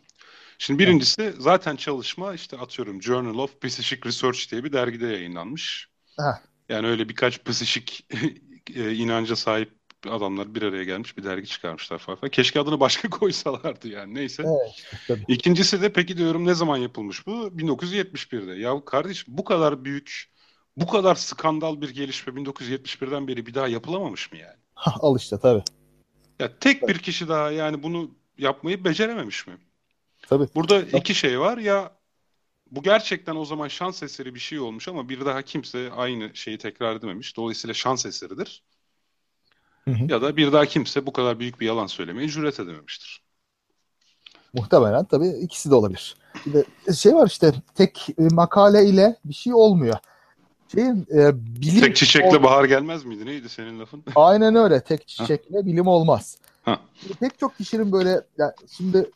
Şimdi birincisi zaten çalışma işte atıyorum Journal of Psychic Research diye bir dergide yayınlanmış. Heh. Yani öyle birkaç psişik e, inanca sahip adamlar bir araya gelmiş bir dergi çıkarmışlar falan. Keşke adını başka koysalardı yani neyse. Evet, İkincisi de peki diyorum ne zaman yapılmış bu? 1971'de. Ya kardeş bu kadar büyük, bu kadar skandal bir gelişme 1971'den beri bir daha yapılamamış mı yani? Al işte tabii. Ya tek bir kişi daha yani bunu yapmayı becerememiş mi? Tabii. Burada tabii. iki şey var ya bu gerçekten o zaman şans eseri bir şey olmuş ama bir daha kimse aynı şeyi tekrar edememiş. Dolayısıyla şans eseridir. Hı hı. Ya da bir daha kimse bu kadar büyük bir yalan söylemeye cüret edememiştir. Muhtemelen tabii ikisi de olabilir. Bir de şey var işte tek e, makale ile bir şey olmuyor. Şeyin e, bilim tek çiçekle ol... bahar gelmez miydi? Neydi senin lafın? Aynen öyle. Tek çiçekle ha. bilim olmaz. Ha. Pek çok kişinin böyle yani şimdi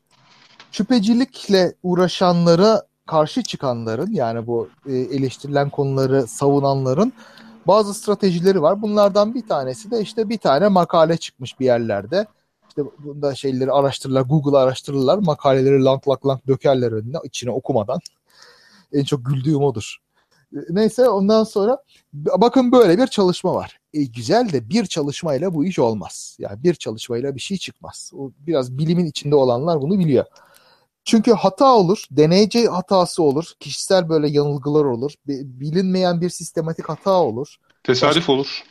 şüphecilikle uğraşanlara karşı çıkanların yani bu e, eleştirilen konuları savunanların bazı stratejileri var. Bunlardan bir tanesi de işte bir tane makale çıkmış bir yerlerde. İşte bunda şeyleri araştırırlar, Google araştırırlar, makaleleri lank lank lank dökerler önüne içine okumadan. En çok güldüğüm odur. Neyse ondan sonra bakın böyle bir çalışma var. E, güzel de bir çalışmayla bu iş olmaz. Yani bir çalışmayla bir şey çıkmaz. O biraz bilimin içinde olanlar bunu biliyor. Çünkü hata olur, deneyce hatası olur, kişisel böyle yanılgılar olur, bilinmeyen bir sistematik hata olur. Tesadüf Başka, olur.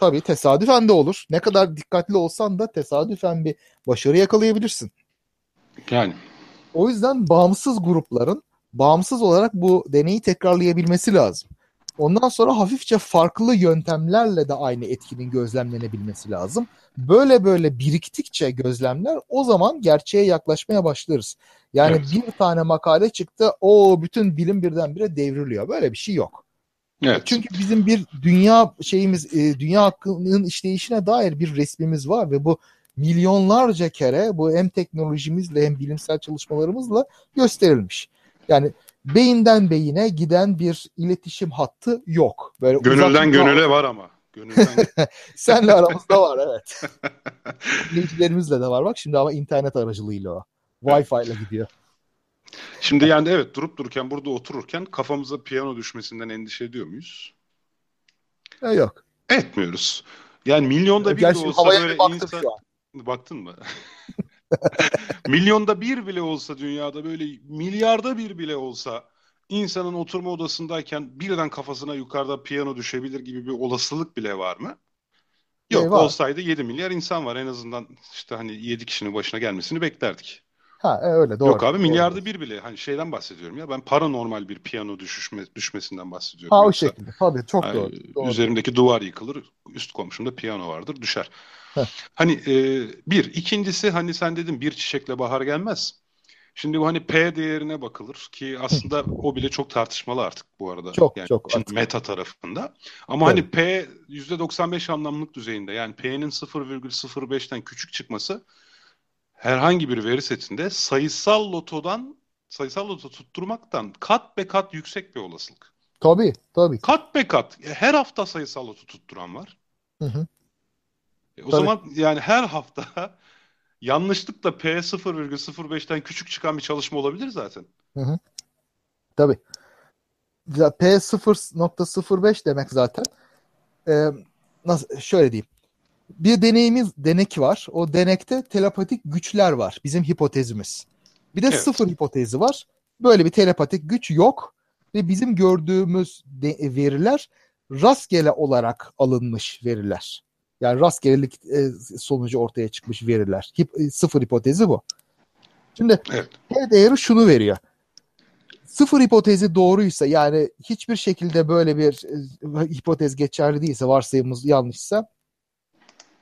Tabii tesadüfen de olur. Ne kadar dikkatli olsan da tesadüfen bir başarı yakalayabilirsin. Yani. O yüzden bağımsız grupların bağımsız olarak bu deneyi tekrarlayabilmesi lazım. Ondan sonra hafifçe farklı yöntemlerle de aynı etkinin gözlemlenebilmesi lazım. Böyle böyle biriktikçe gözlemler o zaman gerçeğe yaklaşmaya başlarız. Yani evet. bir tane makale çıktı o bütün bilim birdenbire devriliyor. Böyle bir şey yok. Evet. Çünkü bizim bir dünya şeyimiz e, dünya hakkının işleyişine dair bir resmimiz var ve bu milyonlarca kere bu hem teknolojimizle hem bilimsel çalışmalarımızla gösterilmiş. Yani beyinden beyine giden bir iletişim hattı yok. Böyle Gönülden gönüle var ama. Gönülden... Senle aramızda var evet. Dinleyicilerimizle de var bak şimdi ama internet aracılığıyla o. Wi-Fi ile gidiyor. Şimdi yani evet durup dururken burada otururken kafamıza piyano düşmesinden endişe ediyor muyuz? E, yok. Etmiyoruz. Yani milyonda bir de olsa böyle insan... Baktın mı? Milyonda bir bile olsa dünyada böyle milyarda bir bile olsa insanın oturma odasındayken birden kafasına yukarıda piyano düşebilir gibi bir olasılık bile var mı? Yok Eyvah. olsaydı 7 milyar insan var en azından işte hani 7 kişinin başına gelmesini beklerdik. Ha e, öyle doğru. Yok abi milyarda doğru. bir bile hani şeyden bahsediyorum ya ben paranormal bir piyano düşüşme, düşmesinden bahsediyorum. Ha o şekilde tabii çok yani, doğru. doğru. Üzerimdeki duvar yıkılır üst komşumda piyano vardır düşer. Hani e, bir. ikincisi hani sen dedin bir çiçekle bahar gelmez. Şimdi bu hani P değerine bakılır ki aslında o bile çok tartışmalı artık bu arada. Çok yani çok. Artık. Meta tarafında. Ama hani evet. hani P %95 anlamlık düzeyinde yani P'nin 0,05'ten küçük çıkması herhangi bir veri setinde sayısal lotodan sayısal loto tutturmaktan kat be kat yüksek bir olasılık. Tabii tabii. Kat be kat. Her hafta sayısal loto tutturan var. Hı hı. E, o Tabii. zaman yani her hafta yanlışlıkla P 0,05'ten küçük çıkan bir çalışma olabilir zaten. Hı hı. Tabii. P 0.05 demek zaten. Ee, nasıl şöyle diyeyim. Bir deneyimiz denek var. O denekte telepatik güçler var. Bizim hipotezimiz. Bir de evet. sıfır hipotezi var. Böyle bir telepatik güç yok ve bizim gördüğümüz de- veriler rastgele olarak alınmış veriler. Yani rastgelelik e, sonucu ortaya çıkmış veriler. Hip, e, sıfır hipotezi bu. Şimdi evet. P değeri şunu veriyor. Sıfır hipotezi doğruysa yani hiçbir şekilde böyle bir e, hipotez geçerli değilse varsayımımız yanlışsa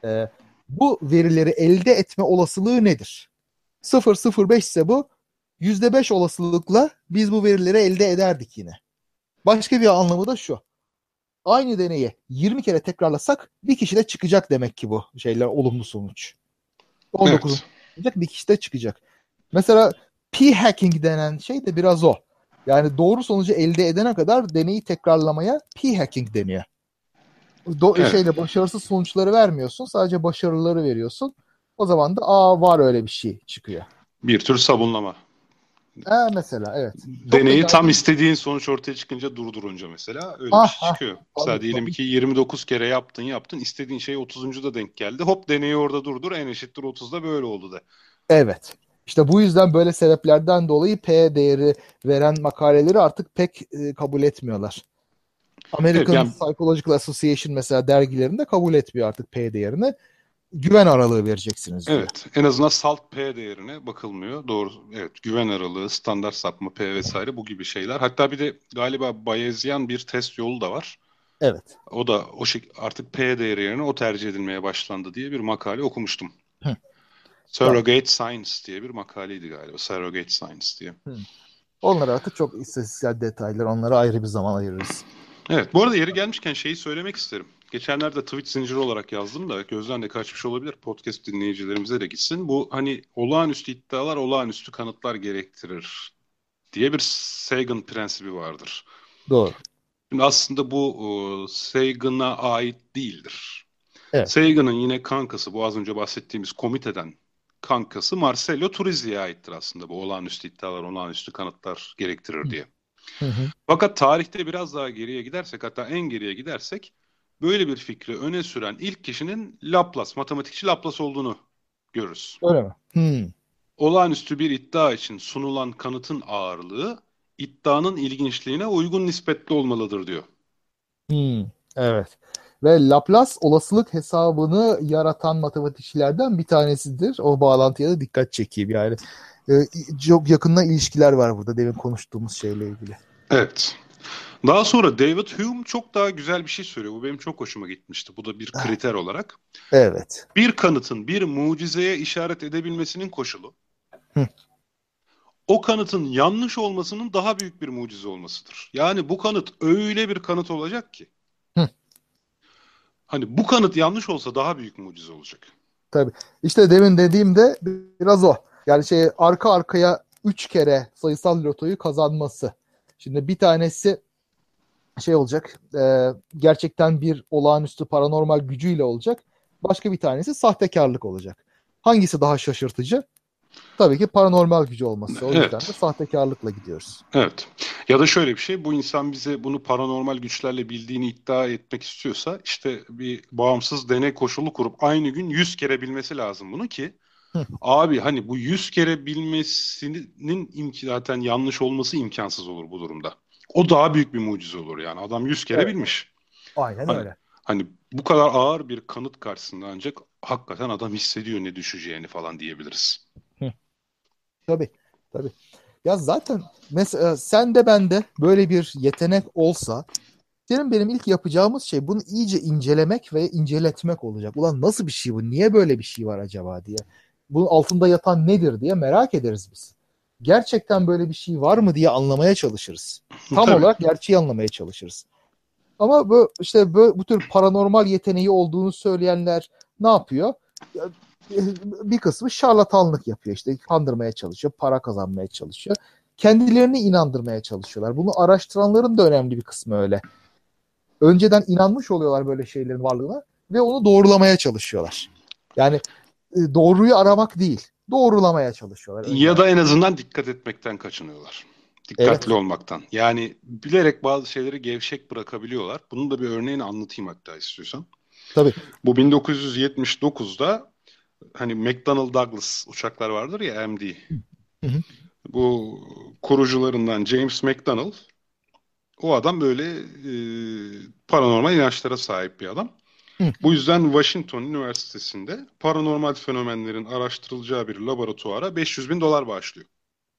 e, bu verileri elde etme olasılığı nedir? 0.05 ise bu %5 olasılıkla biz bu verileri elde ederdik yine. Başka bir anlamı da şu. Aynı deneyi 20 kere tekrarlasak bir kişide çıkacak demek ki bu şeyler olumlu sonuç. 19 evet. çıkacak bir kişide çıkacak. Mesela p-hacking denen şey de biraz o. Yani doğru sonucu elde edene kadar deneyi tekrarlamaya p-hacking deniyor. Do- evet. şeyle başarısız sonuçları vermiyorsun. Sadece başarıları veriyorsun. O zaman da aa var öyle bir şey çıkıyor. Bir tür sabunlama. Ha, mesela evet. Deneyi tam yani... istediğin sonuç ortaya çıkınca durdurunca mesela öyle ah, bir şey çıkıyor. Ah, mesela tabii, diyelim tabii. ki 29 kere yaptın yaptın istediğin şey 30. da denk geldi. Hop deneyi orada durdur en eşittir 30'da böyle oldu da. Evet. İşte bu yüzden böyle sebeplerden dolayı P değeri veren makaleleri artık pek e, kabul etmiyorlar. American yani... Psychological Association mesela dergilerinde kabul etmiyor artık P değerini. Güven aralığı vereceksiniz. Diyor. Evet. En azından salt P değerine bakılmıyor. Doğru. Evet. Güven aralığı, standart sapma P vesaire bu gibi şeyler. Hatta bir de galiba Bayesian bir test yolu da var. Evet. O da o şey artık P değeri yerine o tercih edilmeye başlandı diye bir makale okumuştum. Hı. Surrogate Science diye bir makaleydi galiba. Surrogate Science diye. Hı. Onlar artık çok istatistiksel detaylar. Onlara ayrı bir zaman ayırırız. Evet. Bu arada yeri gelmişken şeyi söylemek isterim. Geçenlerde tweet zinciri olarak yazdım da gözden de kaçmış olabilir. Podcast dinleyicilerimize de gitsin. Bu hani olağanüstü iddialar olağanüstü kanıtlar gerektirir diye bir Sagan prensibi vardır. Doğru. Şimdi aslında bu e, Sagan'a ait değildir. Evet. Sagan'ın yine kankası bu az önce bahsettiğimiz komiteden kankası Marcello Turizi'ye aittir aslında bu olağanüstü iddialar, olağanüstü kanıtlar gerektirir diye. Hı hı. Fakat tarihte biraz daha geriye gidersek hatta en geriye gidersek böyle bir fikri öne süren ilk kişinin Laplace, matematikçi Laplace olduğunu görürüz. Öyle mi? Hmm. Olağanüstü bir iddia için sunulan kanıtın ağırlığı iddianın ilginçliğine uygun nispetli olmalıdır diyor. Hmm. Evet. Ve Laplace olasılık hesabını yaratan matematikçilerden bir tanesidir. O bağlantıya da dikkat çekeyim yani. E, çok yakından ilişkiler var burada demin konuştuğumuz şeyle ilgili. Evet. Daha sonra David Hume çok daha güzel bir şey söylüyor. Bu benim çok hoşuma gitmişti. Bu da bir kriter olarak. Evet. Bir kanıtın bir mucizeye işaret edebilmesinin koşulu. Hı. O kanıtın yanlış olmasının daha büyük bir mucize olmasıdır. Yani bu kanıt öyle bir kanıt olacak ki. Hı. Hani bu kanıt yanlış olsa daha büyük mucize olacak. Tabii. İşte demin dediğimde biraz o. Yani şey arka arkaya üç kere sayısal lotoyu kazanması. Şimdi bir tanesi şey olacak e, gerçekten bir olağanüstü paranormal gücüyle olacak. Başka bir tanesi sahtekarlık olacak. Hangisi daha şaşırtıcı? Tabii ki paranormal gücü olması. O yüzden evet. de sahtekarlıkla gidiyoruz. Evet. Ya da şöyle bir şey. Bu insan bize bunu paranormal güçlerle bildiğini iddia etmek istiyorsa işte bir bağımsız deney koşulu kurup aynı gün 100 kere bilmesi lazım bunu ki Abi hani bu 100 kere bilmesinin imki zaten yanlış olması imkansız olur bu durumda. O daha büyük bir mucize olur yani. Adam 100 kere evet. bilmiş. Aynen hani, öyle. Hani bu kadar ağır bir kanıt karşısında ancak hakikaten adam hissediyor ne düşeceğini falan diyebiliriz. Hı. Tabii. Tabii. Ya zaten mesela sen de ben de böyle bir yetenek olsa senin benim ilk yapacağımız şey bunu iyice incelemek ve inceletmek olacak. Ulan nasıl bir şey bu? Niye böyle bir şey var acaba diye bunun altında yatan nedir diye merak ederiz biz. Gerçekten böyle bir şey var mı diye anlamaya çalışırız. Tam Tabii. olarak gerçeği anlamaya çalışırız. Ama bu işte bu, bu tür paranormal yeteneği olduğunu söyleyenler ne yapıyor? Bir kısmı şarlatanlık yapıyor işte kandırmaya çalışıyor, para kazanmaya çalışıyor. Kendilerini inandırmaya çalışıyorlar. Bunu araştıranların da önemli bir kısmı öyle. Önceden inanmış oluyorlar böyle şeylerin varlığına ve onu doğrulamaya çalışıyorlar. Yani doğruyu aramak değil, doğrulamaya çalışıyorlar. Ya da en azından dikkat etmekten kaçınıyorlar. Dikkatli evet. olmaktan. Yani bilerek bazı şeyleri gevşek bırakabiliyorlar. Bunun da bir örneğini anlatayım hatta istiyorsan. Tabii. Bu 1979'da hani McDonnell Douglas uçaklar vardır ya MD. Hı hı. Bu kurucularından James McDonnell o adam böyle e, paranormal inançlara sahip bir adam. Hı. Bu yüzden Washington Üniversitesi'nde paranormal fenomenlerin araştırılacağı bir laboratuvara 500 bin dolar bağışlıyor.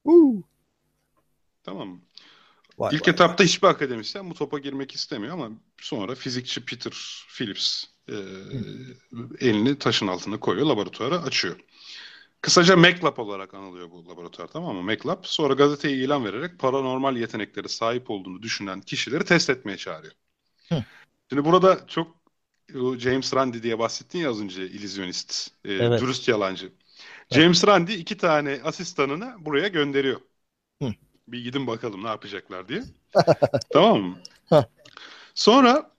Uh. Tamam mı? Vay İlk vay etapta vay. hiçbir akademisyen bu topa girmek istemiyor ama sonra fizikçi Peter Phillips e, elini taşın altına koyuyor, laboratuvarı açıyor. Kısaca MacLab olarak anılıyor bu laboratuvar tamam mı? MacLab sonra gazeteye ilan vererek paranormal yeteneklere sahip olduğunu düşünen kişileri test etmeye çağırıyor. Hı. Şimdi burada çok James Randi diye bahsettin ya az önce illüzyonist, e, evet. dürüst yalancı. Evet. James Randi iki tane asistanını buraya gönderiyor. Hı. Bir gidin bakalım ne yapacaklar diye. tamam mı? Sonra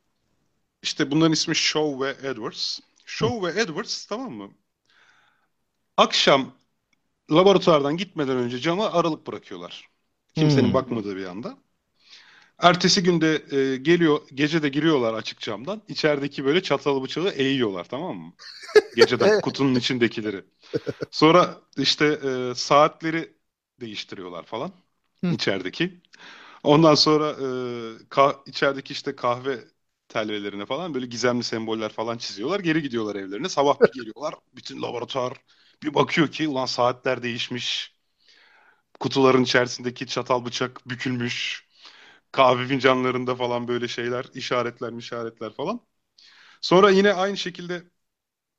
işte bunların ismi Shaw ve Edwards. Shaw ve Edwards tamam mı? Akşam laboratuvardan gitmeden önce cama aralık bırakıyorlar. Kimsenin hmm. bakmadığı bir anda. Ertesi günde e, geliyor, gece de giriyorlar açık camdan. İçerideki böyle çatalı bıçağı eğiyorlar tamam mı? Geceden kutunun içindekileri. Sonra işte e, saatleri değiştiriyorlar falan içerideki. Ondan sonra e, ka- içerideki işte kahve telvelerine falan böyle gizemli semboller falan çiziyorlar. Geri gidiyorlar evlerine. Sabah bir geliyorlar. Bütün laboratuvar bir bakıyor ki ulan saatler değişmiş. Kutuların içerisindeki çatal bıçak bükülmüş. Kahve fincanlarında falan böyle şeyler, işaretler, işaretler falan. Sonra yine aynı şekilde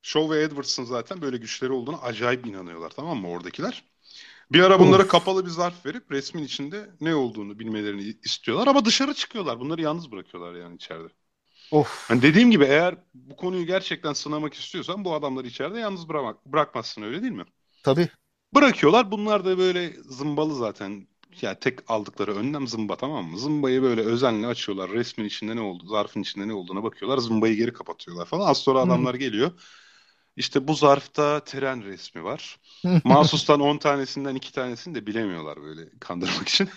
Shaw ve Edwards'ın zaten böyle güçleri olduğunu acayip inanıyorlar tamam mı oradakiler. Bir ara bunlara of. kapalı bir zarf verip resmin içinde ne olduğunu bilmelerini istiyorlar ama dışarı çıkıyorlar. Bunları yalnız bırakıyorlar yani içeride. Of. Yani dediğim gibi eğer bu konuyu gerçekten sınamak istiyorsan bu adamları içeride yalnız bırakmazsın öyle değil mi? Tabii. Bırakıyorlar. Bunlar da böyle zımbalı zaten. Yani tek aldıkları önlem zımba tamam mı? Zımbayı böyle özenle açıyorlar. Resmin içinde ne oldu, zarfın içinde ne olduğuna bakıyorlar. Zımbayı geri kapatıyorlar falan. Az sonra adamlar geliyor. İşte bu zarfta tren resmi var. Mahsustan 10 tanesinden 2 tanesini de bilemiyorlar böyle kandırmak için.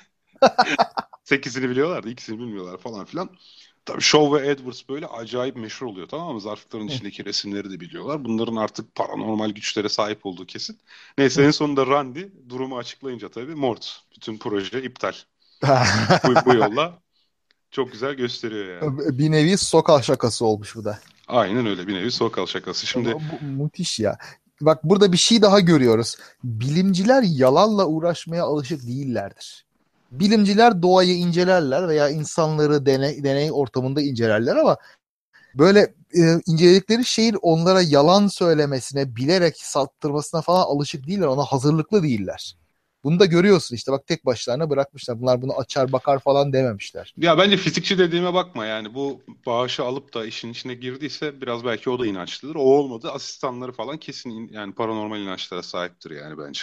8'ini biliyorlar da ikisini bilmiyorlar falan filan. Tabii Shaw ve Edwards böyle acayip meşhur oluyor tamam mı? Zarfların içindeki resimleri de biliyorlar. Bunların artık paranormal güçlere sahip olduğu kesin. Neyse en sonunda Randy durumu açıklayınca tabii mort. Bütün proje iptal. bu, bu yolla çok güzel gösteriyor yani. Bir nevi sokak şakası olmuş bu da. Aynen öyle bir nevi sokak şakası. Şimdi bu, müthiş ya. Bak burada bir şey daha görüyoruz. Bilimciler yalanla uğraşmaya alışık değillerdir. Bilimciler doğayı incelerler veya insanları deney, deney ortamında incelerler ama böyle e, inceledikleri şeyin onlara yalan söylemesine, bilerek sattırmasına falan alışık değiller. Ona hazırlıklı değiller. Bunu da görüyorsun işte bak tek başlarına bırakmışlar. Bunlar bunu açar bakar falan dememişler. Ya bence fizikçi dediğime bakma yani bu bağışı alıp da işin içine girdiyse biraz belki o da inançlıdır. O olmadı asistanları falan kesin yani paranormal inançlara sahiptir yani bence.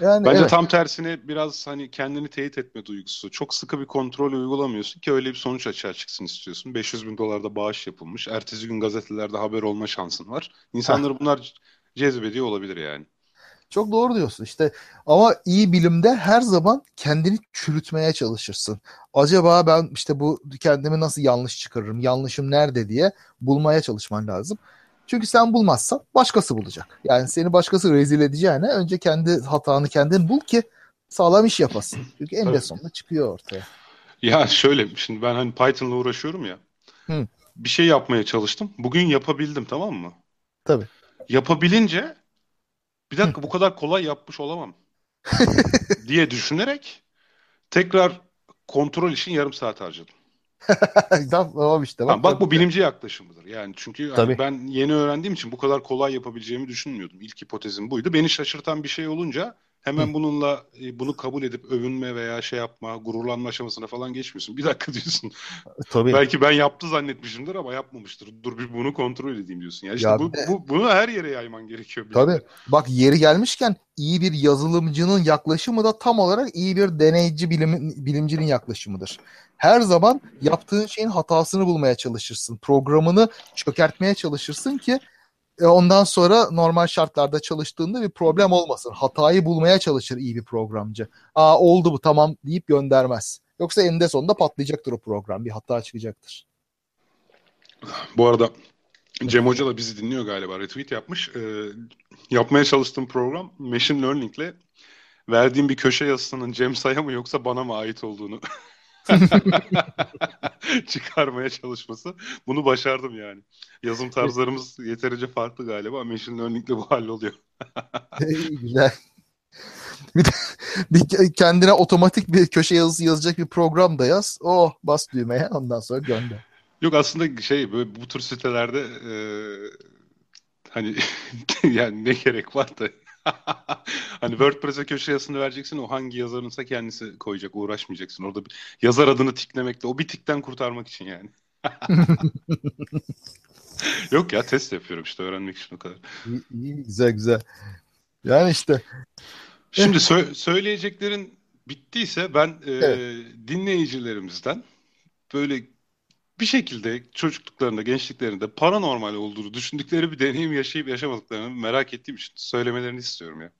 Yani Bence evet. tam tersine biraz hani kendini teyit etme duygusu. Çok sıkı bir kontrol uygulamıyorsun ki öyle bir sonuç açığa çıksın istiyorsun. 500 bin dolarda bağış yapılmış. Ertesi gün gazetelerde haber olma şansın var. İnsanları bunlar cezbediyor olabilir yani. Çok doğru diyorsun işte ama iyi bilimde her zaman kendini çürütmeye çalışırsın. Acaba ben işte bu kendimi nasıl yanlış çıkarırım, yanlışım nerede diye bulmaya çalışman lazım. Çünkü sen bulmazsan başkası bulacak. Yani seni başkası rezil edeceğine önce kendi hatanı kendin bul ki sağlam iş yapasın. Çünkü en sonunda çıkıyor ortaya. Ya şöyle şimdi ben hani Python'la uğraşıyorum ya. Hı. Bir şey yapmaya çalıştım. Bugün yapabildim tamam mı? Tabii. Yapabilince bir dakika bu kadar kolay yapmış olamam diye düşünerek tekrar kontrol için yarım saat harcadım. tamam işte. Bak, tamam, bak bu bilimci yaklaşımıdır. Yani çünkü hani ben yeni öğrendiğim için bu kadar kolay yapabileceğimi düşünmüyordum. İlk hipotezim buydu. Beni şaşırtan bir şey olunca Hemen Hı. bununla e, bunu kabul edip övünme veya şey yapma, gururlanma aşamasına falan geçmiyorsun. Bir dakika diyorsun. Tabii. Belki ben yaptı zannetmişimdir ama yapmamıştır. Dur bir bunu kontrol edeyim diyorsun. Yani işte ya bu, de... bu, bunu her yere yayman gerekiyor. Tabii. Yerde. Bak yeri gelmişken iyi bir yazılımcının yaklaşımı da tam olarak iyi bir deneyci bilim, bilimcinin yaklaşımıdır. Her zaman yaptığın şeyin hatasını bulmaya çalışırsın. Programını çökertmeye çalışırsın ki e, ondan sonra normal şartlarda çalıştığında bir problem olmasın. Hatayı bulmaya çalışır iyi bir programcı. Aa oldu bu tamam deyip göndermez. Yoksa eninde sonunda patlayacaktır o program. Bir hata çıkacaktır. Bu arada Cem Hoca da bizi dinliyor galiba. Retweet yapmış. Ee, yapmaya çalıştığım program Machine Learning ile verdiğim bir köşe yazısının Cem Say'a mı yoksa bana mı ait olduğunu çıkarmaya çalışması. Bunu başardım yani. Yazım tarzlarımız yeterince farklı galiba. Machine Learning'le bu halloluyor. Güzel. Bir, de, bir kendine otomatik bir köşe yazısı yazacak bir program da yaz. Oh bas düğmeye ondan sonra gönder. Yok aslında şey böyle bu tür sitelerde e, hani yani ne gerek var da hani WordPress'e köşe yazısını vereceksin o hangi yazarınsa kendisi koyacak uğraşmayacaksın. Orada bir, yazar adını tiklemekle o bir tikten kurtarmak için yani. Yok ya test yapıyorum işte öğrenmek için o kadar. İyi, iyi güzel güzel. Yani işte. Şimdi sö- söyleyeceklerin bittiyse ben e, evet. dinleyicilerimizden böyle bir şekilde çocukluklarında, gençliklerinde paranormal olduğunu düşündükleri bir deneyim yaşayıp yaşamadıklarını merak ettiğim için söylemelerini istiyorum ya.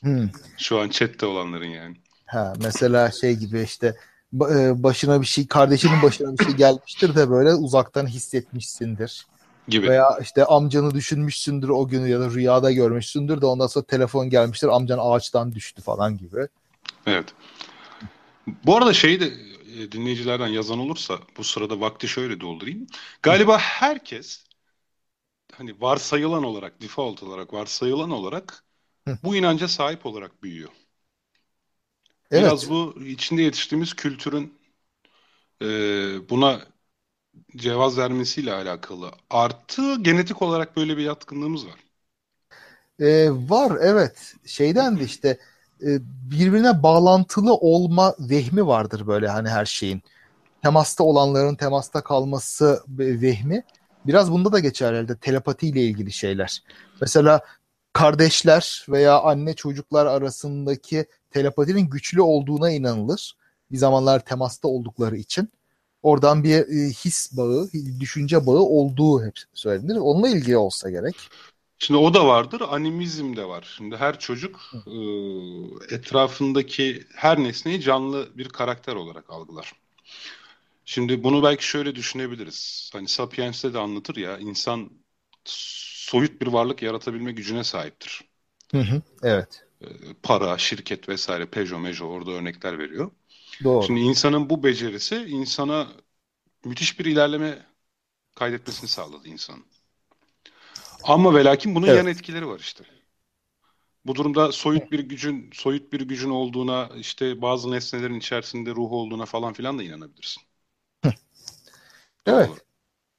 Hmm. Şu an chatte olanların yani. Ha, mesela şey gibi işte e, başına bir şey, kardeşinin başına bir şey gelmiştir de böyle uzaktan hissetmişsindir. Gibi. Veya işte amcanı düşünmüşsündür o günü ya da rüyada görmüşsündür de ondan sonra telefon gelmiştir amcan ağaçtan düştü falan gibi. Evet. Bu arada şeyi de e, dinleyicilerden yazan olursa bu sırada vakti şöyle doldurayım. Galiba herkes hani varsayılan olarak, default olarak varsayılan olarak bu inanca sahip olarak büyüyor. Evet. Biraz bu içinde yetiştiğimiz kültürün e, buna cevaz vermesiyle alakalı. Artı genetik olarak böyle bir yatkınlığımız var. Ee, var evet. Şeyden de işte e, birbirine bağlantılı olma vehmi vardır böyle hani her şeyin. Temasta olanların temasta kalması vehmi. Biraz bunda da geçer elde telepatiyle ilgili şeyler. Mesela kardeşler veya anne çocuklar arasındaki telepatinin güçlü olduğuna inanılır. Bir zamanlar temasta oldukları için. Oradan bir e, his bağı, düşünce bağı olduğu hep söylenir. Onunla ilgili olsa gerek. Şimdi o da vardır, animizm de var. Şimdi her çocuk e, etrafındaki her nesneyi canlı bir karakter olarak algılar. Şimdi bunu belki şöyle düşünebiliriz. Hani Sapiens'te de anlatır ya, insan soyut bir varlık yaratabilme gücüne sahiptir. Hı hı, evet. E, para, şirket vesaire, Peugeot, Mejo orada örnekler veriyor. Doğru. Şimdi insanın bu becerisi insana müthiş bir ilerleme kaydetmesini sağladı insanın. Ama ve lakin bunun evet. yan etkileri var işte. Bu durumda soyut bir gücün soyut bir gücün olduğuna işte bazı nesnelerin içerisinde ruh olduğuna falan filan da inanabilirsin. evet.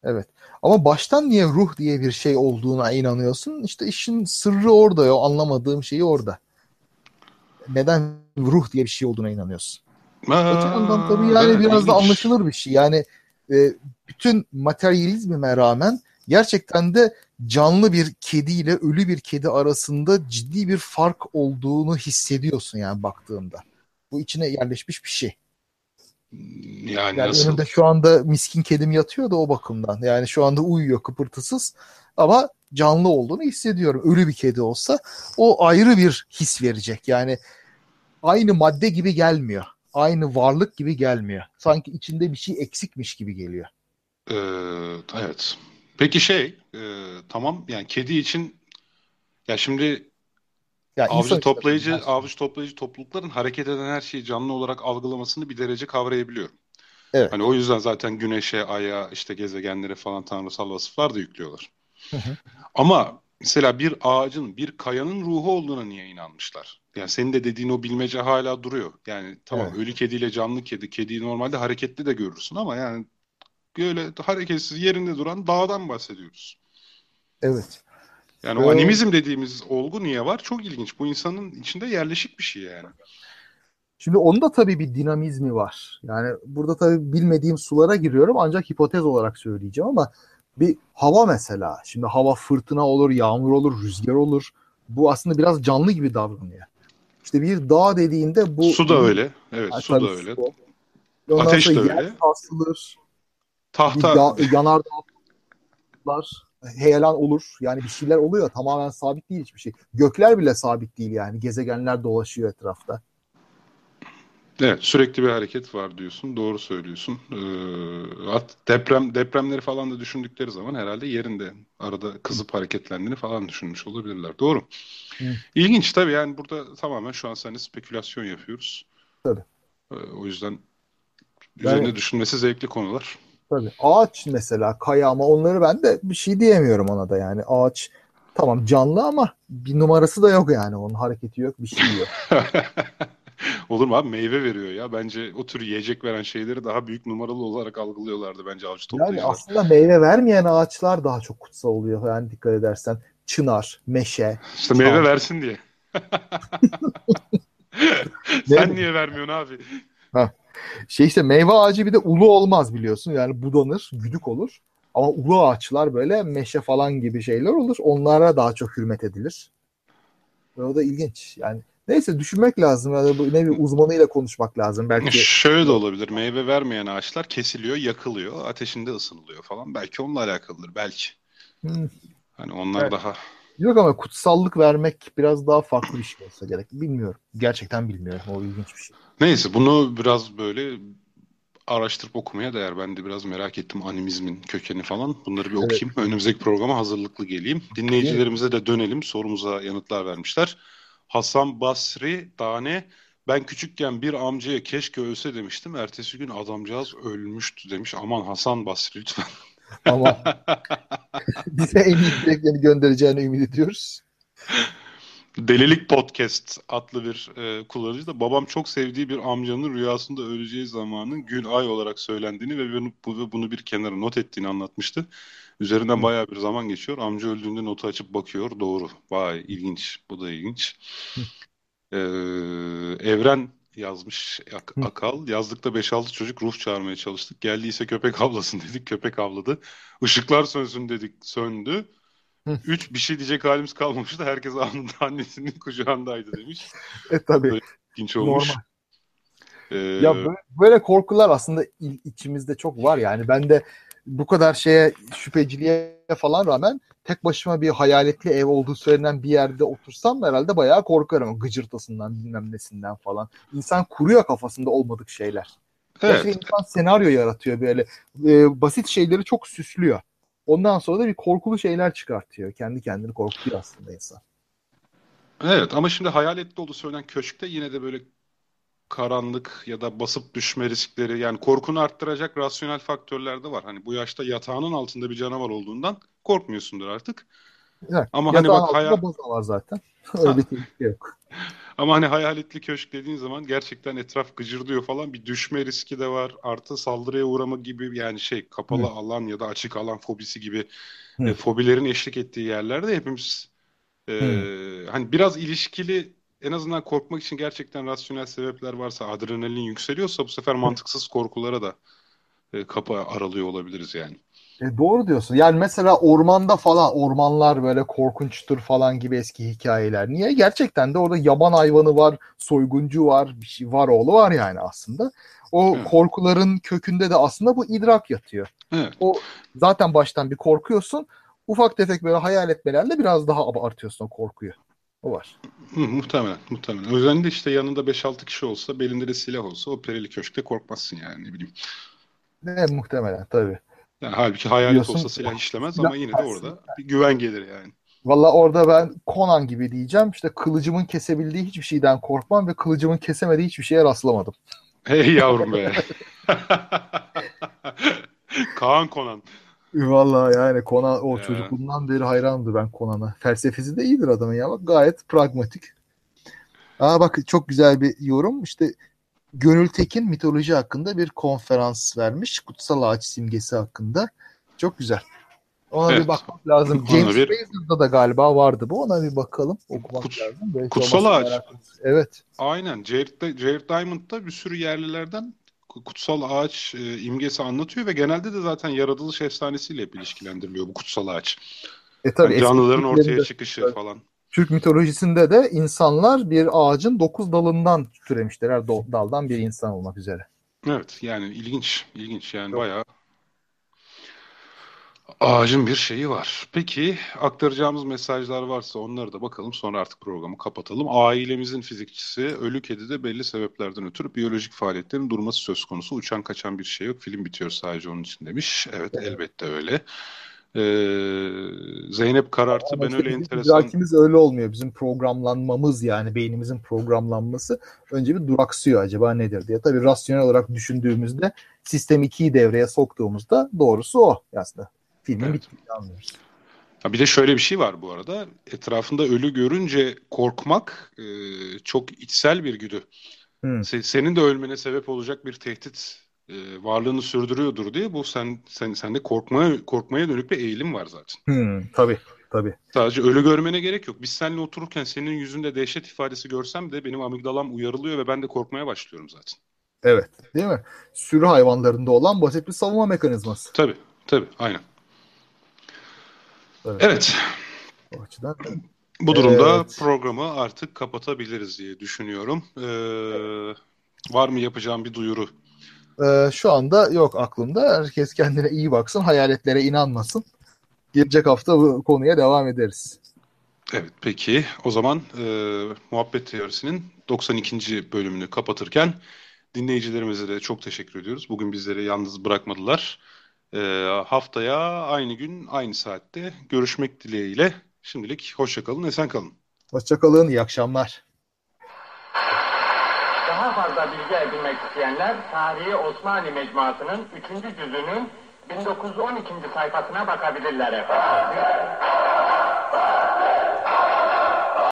Evet. Ama baştan niye ruh diye bir şey olduğuna inanıyorsun? İşte işin sırrı orada ya. Anlamadığım şeyi orada. Neden ruh diye bir şey olduğuna inanıyorsun? Aa, Öte yandan tabii yani evet, biraz ilginç. da anlaşılır bir şey. Yani e, bütün materyalizme rağmen gerçekten de canlı bir kedi ile ölü bir kedi arasında ciddi bir fark olduğunu hissediyorsun yani baktığında. Bu içine yerleşmiş bir şey. Yani, yani nasıl? önümde şu anda miskin kedim yatıyor da o bakımdan. Yani şu anda uyuyor kıpırtısız ama canlı olduğunu hissediyorum. Ölü bir kedi olsa o ayrı bir his verecek. Yani aynı madde gibi gelmiyor. Aynı varlık gibi gelmiyor. Sanki içinde bir şey eksikmiş gibi geliyor. Ee, evet. Peki şey e, tamam yani kedi için ya şimdi ya avcı toplayıcı avcı toplayıcı toplulukların hareket eden her şeyi canlı olarak algılamasını bir derece kavrayabiliyorum. Evet. Hani o yüzden zaten güneşe, aya, işte gezegenlere falan tanrısal vasıflar da yüklüyorlar. Hı hı. Ama mesela bir ağacın, bir kayanın ruhu olduğuna niye inanmışlar? Yani senin de dediğin o bilmece hala duruyor. Yani tamam evet. ölü kediyle canlı kedi, kediyi normalde hareketli de görürsün ama yani böyle hareketsiz yerinde duran dağdan bahsediyoruz. Evet. Yani o animizm dediğimiz olgu niye var? Çok ilginç. Bu insanın içinde yerleşik bir şey yani. Şimdi onda tabii bir dinamizmi var. Yani burada tabii bilmediğim sulara giriyorum ancak hipotez olarak söyleyeceğim ama bir hava mesela. Şimdi hava fırtına olur, yağmur olur, rüzgar olur. Bu aslında biraz canlı gibi davranıyor. İşte bir dağ dediğinde bu... Su da öyle. Evet yani su da öyle. Su. Ateş de öyle. Sarsılır. Tahta. Ya, yanardağlar, heyelan olur. Yani bir şeyler oluyor. Tamamen sabit değil hiçbir şey. Gökler bile sabit değil yani. Gezegenler dolaşıyor etrafta. Evet sürekli bir hareket var diyorsun. Doğru söylüyorsun. Ee, deprem depremleri falan da düşündükleri zaman herhalde yerinde arada kızıp hareketlendiğini falan düşünmüş olabilirler. Doğru. Hı. İlginç tabii yani burada tamamen şu an seninle spekülasyon yapıyoruz. Tabii. Ee, o yüzden üzerine yani, düşünmesi zevkli konular. Tabii. Ağaç mesela kaya ama onları ben de bir şey diyemiyorum ona da yani. Ağaç tamam canlı ama bir numarası da yok yani. Onun hareketi yok, bir şey yok. Olur mu abi? Meyve veriyor ya. Bence o tür yiyecek veren şeyleri daha büyük numaralı olarak algılıyorlardı bence avcı toplayıcılar. Yani aslında meyve vermeyen ağaçlar daha çok kutsal oluyor. Yani dikkat edersen. Çınar, meşe. İşte çam. meyve versin diye. Sen niye vermiyorsun abi? Ha. Şey işte meyve ağacı bir de ulu olmaz biliyorsun. Yani budanır, güdük olur. Ama ulu ağaçlar böyle meşe falan gibi şeyler olur. Onlara daha çok hürmet edilir. Ve o da ilginç. Yani neyse düşünmek lazım. Yani bu ne bir uzmanıyla konuşmak lazım belki. Şöyle de olabilir. Meyve vermeyen ağaçlar kesiliyor, yakılıyor, ateşinde ısınılıyor falan. Belki onunla alakalıdır belki. Hmm. Hani onlar evet. daha Yok ama kutsallık vermek biraz daha farklı bir şey olsa gerek. Bilmiyorum. Gerçekten bilmiyorum. O ilginç bir şey. Neyse bunu biraz böyle araştırıp okumaya değer. Ben de biraz merak ettim animizmin kökeni falan. Bunları bir okuyayım. Evet. Önümüzdeki programa hazırlıklı geleyim. Dinleyicilerimize de dönelim. Sorumuza yanıtlar vermişler. Hasan Basri Dane ben küçükken bir amcaya keşke ölse demiştim. Ertesi gün adamcağız ölmüştü demiş. Aman Hasan Basri lütfen. Ama bize en iyi dileklerini göndereceğini ümit ediyoruz. Delilik Podcast adlı bir e, kullanıcı da babam çok sevdiği bir amcanın rüyasında öleceği zamanın gün ay olarak söylendiğini ve bunu, bu, bunu bir kenara not ettiğini anlatmıştı. Üzerinden bayağı bir zaman geçiyor. Amca öldüğünde notu açıp bakıyor. Doğru. Vay ilginç. Bu da ilginç. ee, Evren yazmış Ak- Akal. Yazlıkta 5-6 çocuk ruh çağırmaya çalıştık. Geldiyse köpek avlasın dedik. Köpek avladı. Işıklar sönsün dedik. Söndü. Üç bir şey diyecek halimiz kalmamıştı. Herkes anında annesinin kucağındaydı demiş. e tabii. İlginç olmuş. Normal. Ee, ya böyle, böyle korkular aslında içimizde çok var yani. Ben de bu kadar şeye şüpheciliğe falan rağmen tek başıma bir hayaletli ev olduğu söylenen bir yerde otursam herhalde bayağı korkarım. Gıcırtasından bilmem nesinden falan. İnsan kuruyor kafasında olmadık şeyler. Evet. insan senaryo yaratıyor böyle. E, basit şeyleri çok süslüyor. Ondan sonra da bir korkulu şeyler çıkartıyor. Kendi kendini korkutuyor aslında insan. Evet ama şimdi hayaletli olduğu söylenen köşkte yine de böyle karanlık ya da basıp düşme riskleri yani korkunu arttıracak rasyonel faktörler de var. Hani bu yaşta yatağının altında bir canavar olduğundan korkmuyorsundur artık. Evet, Ama hani bak hayal var zaten. Öyle bir tehlike yok. Ama hani hayaletli köşk dediğin zaman gerçekten etraf gıcırdıyor falan bir düşme riski de var. Artı saldırıya uğrama gibi yani şey kapalı Hı. alan ya da açık alan fobisi gibi e, fobilerin eşlik ettiği yerlerde hepimiz e, hani biraz ilişkili en azından korkmak için gerçekten rasyonel sebepler varsa adrenalin yükseliyorsa bu sefer mantıksız korkulara da e, kapı aralıyor olabiliriz yani. E doğru diyorsun. Yani mesela ormanda falan ormanlar böyle korkunçtur falan gibi eski hikayeler. Niye? Gerçekten de orada yaban hayvanı var, soyguncu var, bir şey var oğlu var yani aslında. O evet. korkuların kökünde de aslında bu idrak yatıyor. Evet. O zaten baştan bir korkuyorsun. Ufak tefek böyle hayal etmelerle biraz daha artıyorsun o korkuyu. O var. Hı, muhtemelen, muhtemelen. Özellikle işte yanında 5-6 kişi olsa, belinde de silah olsa o perili köşkte korkmazsın yani ne bileyim. Ne muhtemelen tabii. Yani halbuki hayalet Diyorsun, olsa silah işlemez ama yine de orada bir güven gelir yani. Valla orada ben Conan gibi diyeceğim. İşte kılıcımın kesebildiği hiçbir şeyden korkmam ve kılıcımın kesemediği hiçbir şeye rastlamadım. Hey yavrum be. Kaan Conan. Valla yani Conan o ya. çocukluğundan beri hayrandı ben Conan'a. Felsefesi de iyidir adamın ya. Bak gayet pragmatik. Aa bak çok güzel bir yorum. İşte Gönül Tekin mitoloji hakkında bir konferans vermiş. Kutsal ağaç simgesi hakkında. Çok güzel. Ona evet. bir bakmak lazım. James bir... Frazer'da da galiba vardı bu. Ona bir bakalım. Okumak Kut... lazım. Belki kutsal ağaç. Evet. Aynen. Jared, Jared Diamond'da bir sürü yerlilerden kutsal ağaç e, imgesi anlatıyor ve genelde de zaten yaratılış efsanesiyle hep ilişkilendiriliyor bu kutsal ağaç. E tabii, yani canlıların ortaya çıkışı evet. falan. Türk mitolojisinde de insanlar bir ağacın dokuz dalından türemişler. Her daldan bir insan olmak üzere. Evet yani ilginç. ilginç yani evet. bayağı ağacın bir şeyi var. Peki aktaracağımız mesajlar varsa onları da bakalım sonra artık programı kapatalım. Ailemizin fizikçisi ölü kedide belli sebeplerden ötürü biyolojik faaliyetlerin durması söz konusu. Uçan kaçan bir şey yok. Film bitiyor sadece onun için demiş. Evet, evet. elbette öyle. Ee, Zeynep Karartı Ama ben işte öyle bizim enteresan... idrakimiz öyle olmuyor. Bizim programlanmamız yani beynimizin programlanması önce bir duraksıyor acaba nedir diye. Tabii rasyonel olarak düşündüğümüzde sistem 2'yi devreye soktuğumuzda doğrusu o aslında. Filmin Evet. bittiğini anlıyoruz. Ha bir de şöyle bir şey var bu arada. Etrafında ölü görünce korkmak e, çok içsel bir güdü. Hmm. Se- senin de ölmene sebep olacak bir tehdit e, varlığını sürdürüyordur diye bu sen sen sende korkmaya korkmaya dönük bir eğilim var zaten. Hmm, tabii tabii. Sadece ölü görmene gerek yok. Biz seninle otururken senin yüzünde dehşet ifadesi görsem de benim amigdalam uyarılıyor ve ben de korkmaya başlıyorum zaten. Evet değil mi? Sürü hayvanlarında olan basit bir savunma mekanizması. Tabii, tabii, aynen. Evet. Evet, O açıdan. bu durumda Evet. programı artık kapatabiliriz diye düşünüyorum. Ee, var mı yapacağım bir duyuru? Ee, şu anda yok aklımda. Herkes kendine iyi baksın. Hayaletlere inanmasın. Gelecek hafta bu konuya devam ederiz. Evet, peki. O zaman e, Muhabbet Teorisi'nin 92. bölümünü kapatırken dinleyicilerimize de çok teşekkür ediyoruz. Bugün bizleri yalnız bırakmadılar. E, haftaya aynı gün, aynı saatte görüşmek dileğiyle. Şimdilik hoşça kalın, esen kalın. Hoşçakalın. iyi akşamlar. Daha fazla bilgi edinmek isteyenler Tarihi Osmanlı Mecmuası'nın 3. cüzünün 1912. sayfasına bakabilirler efendim.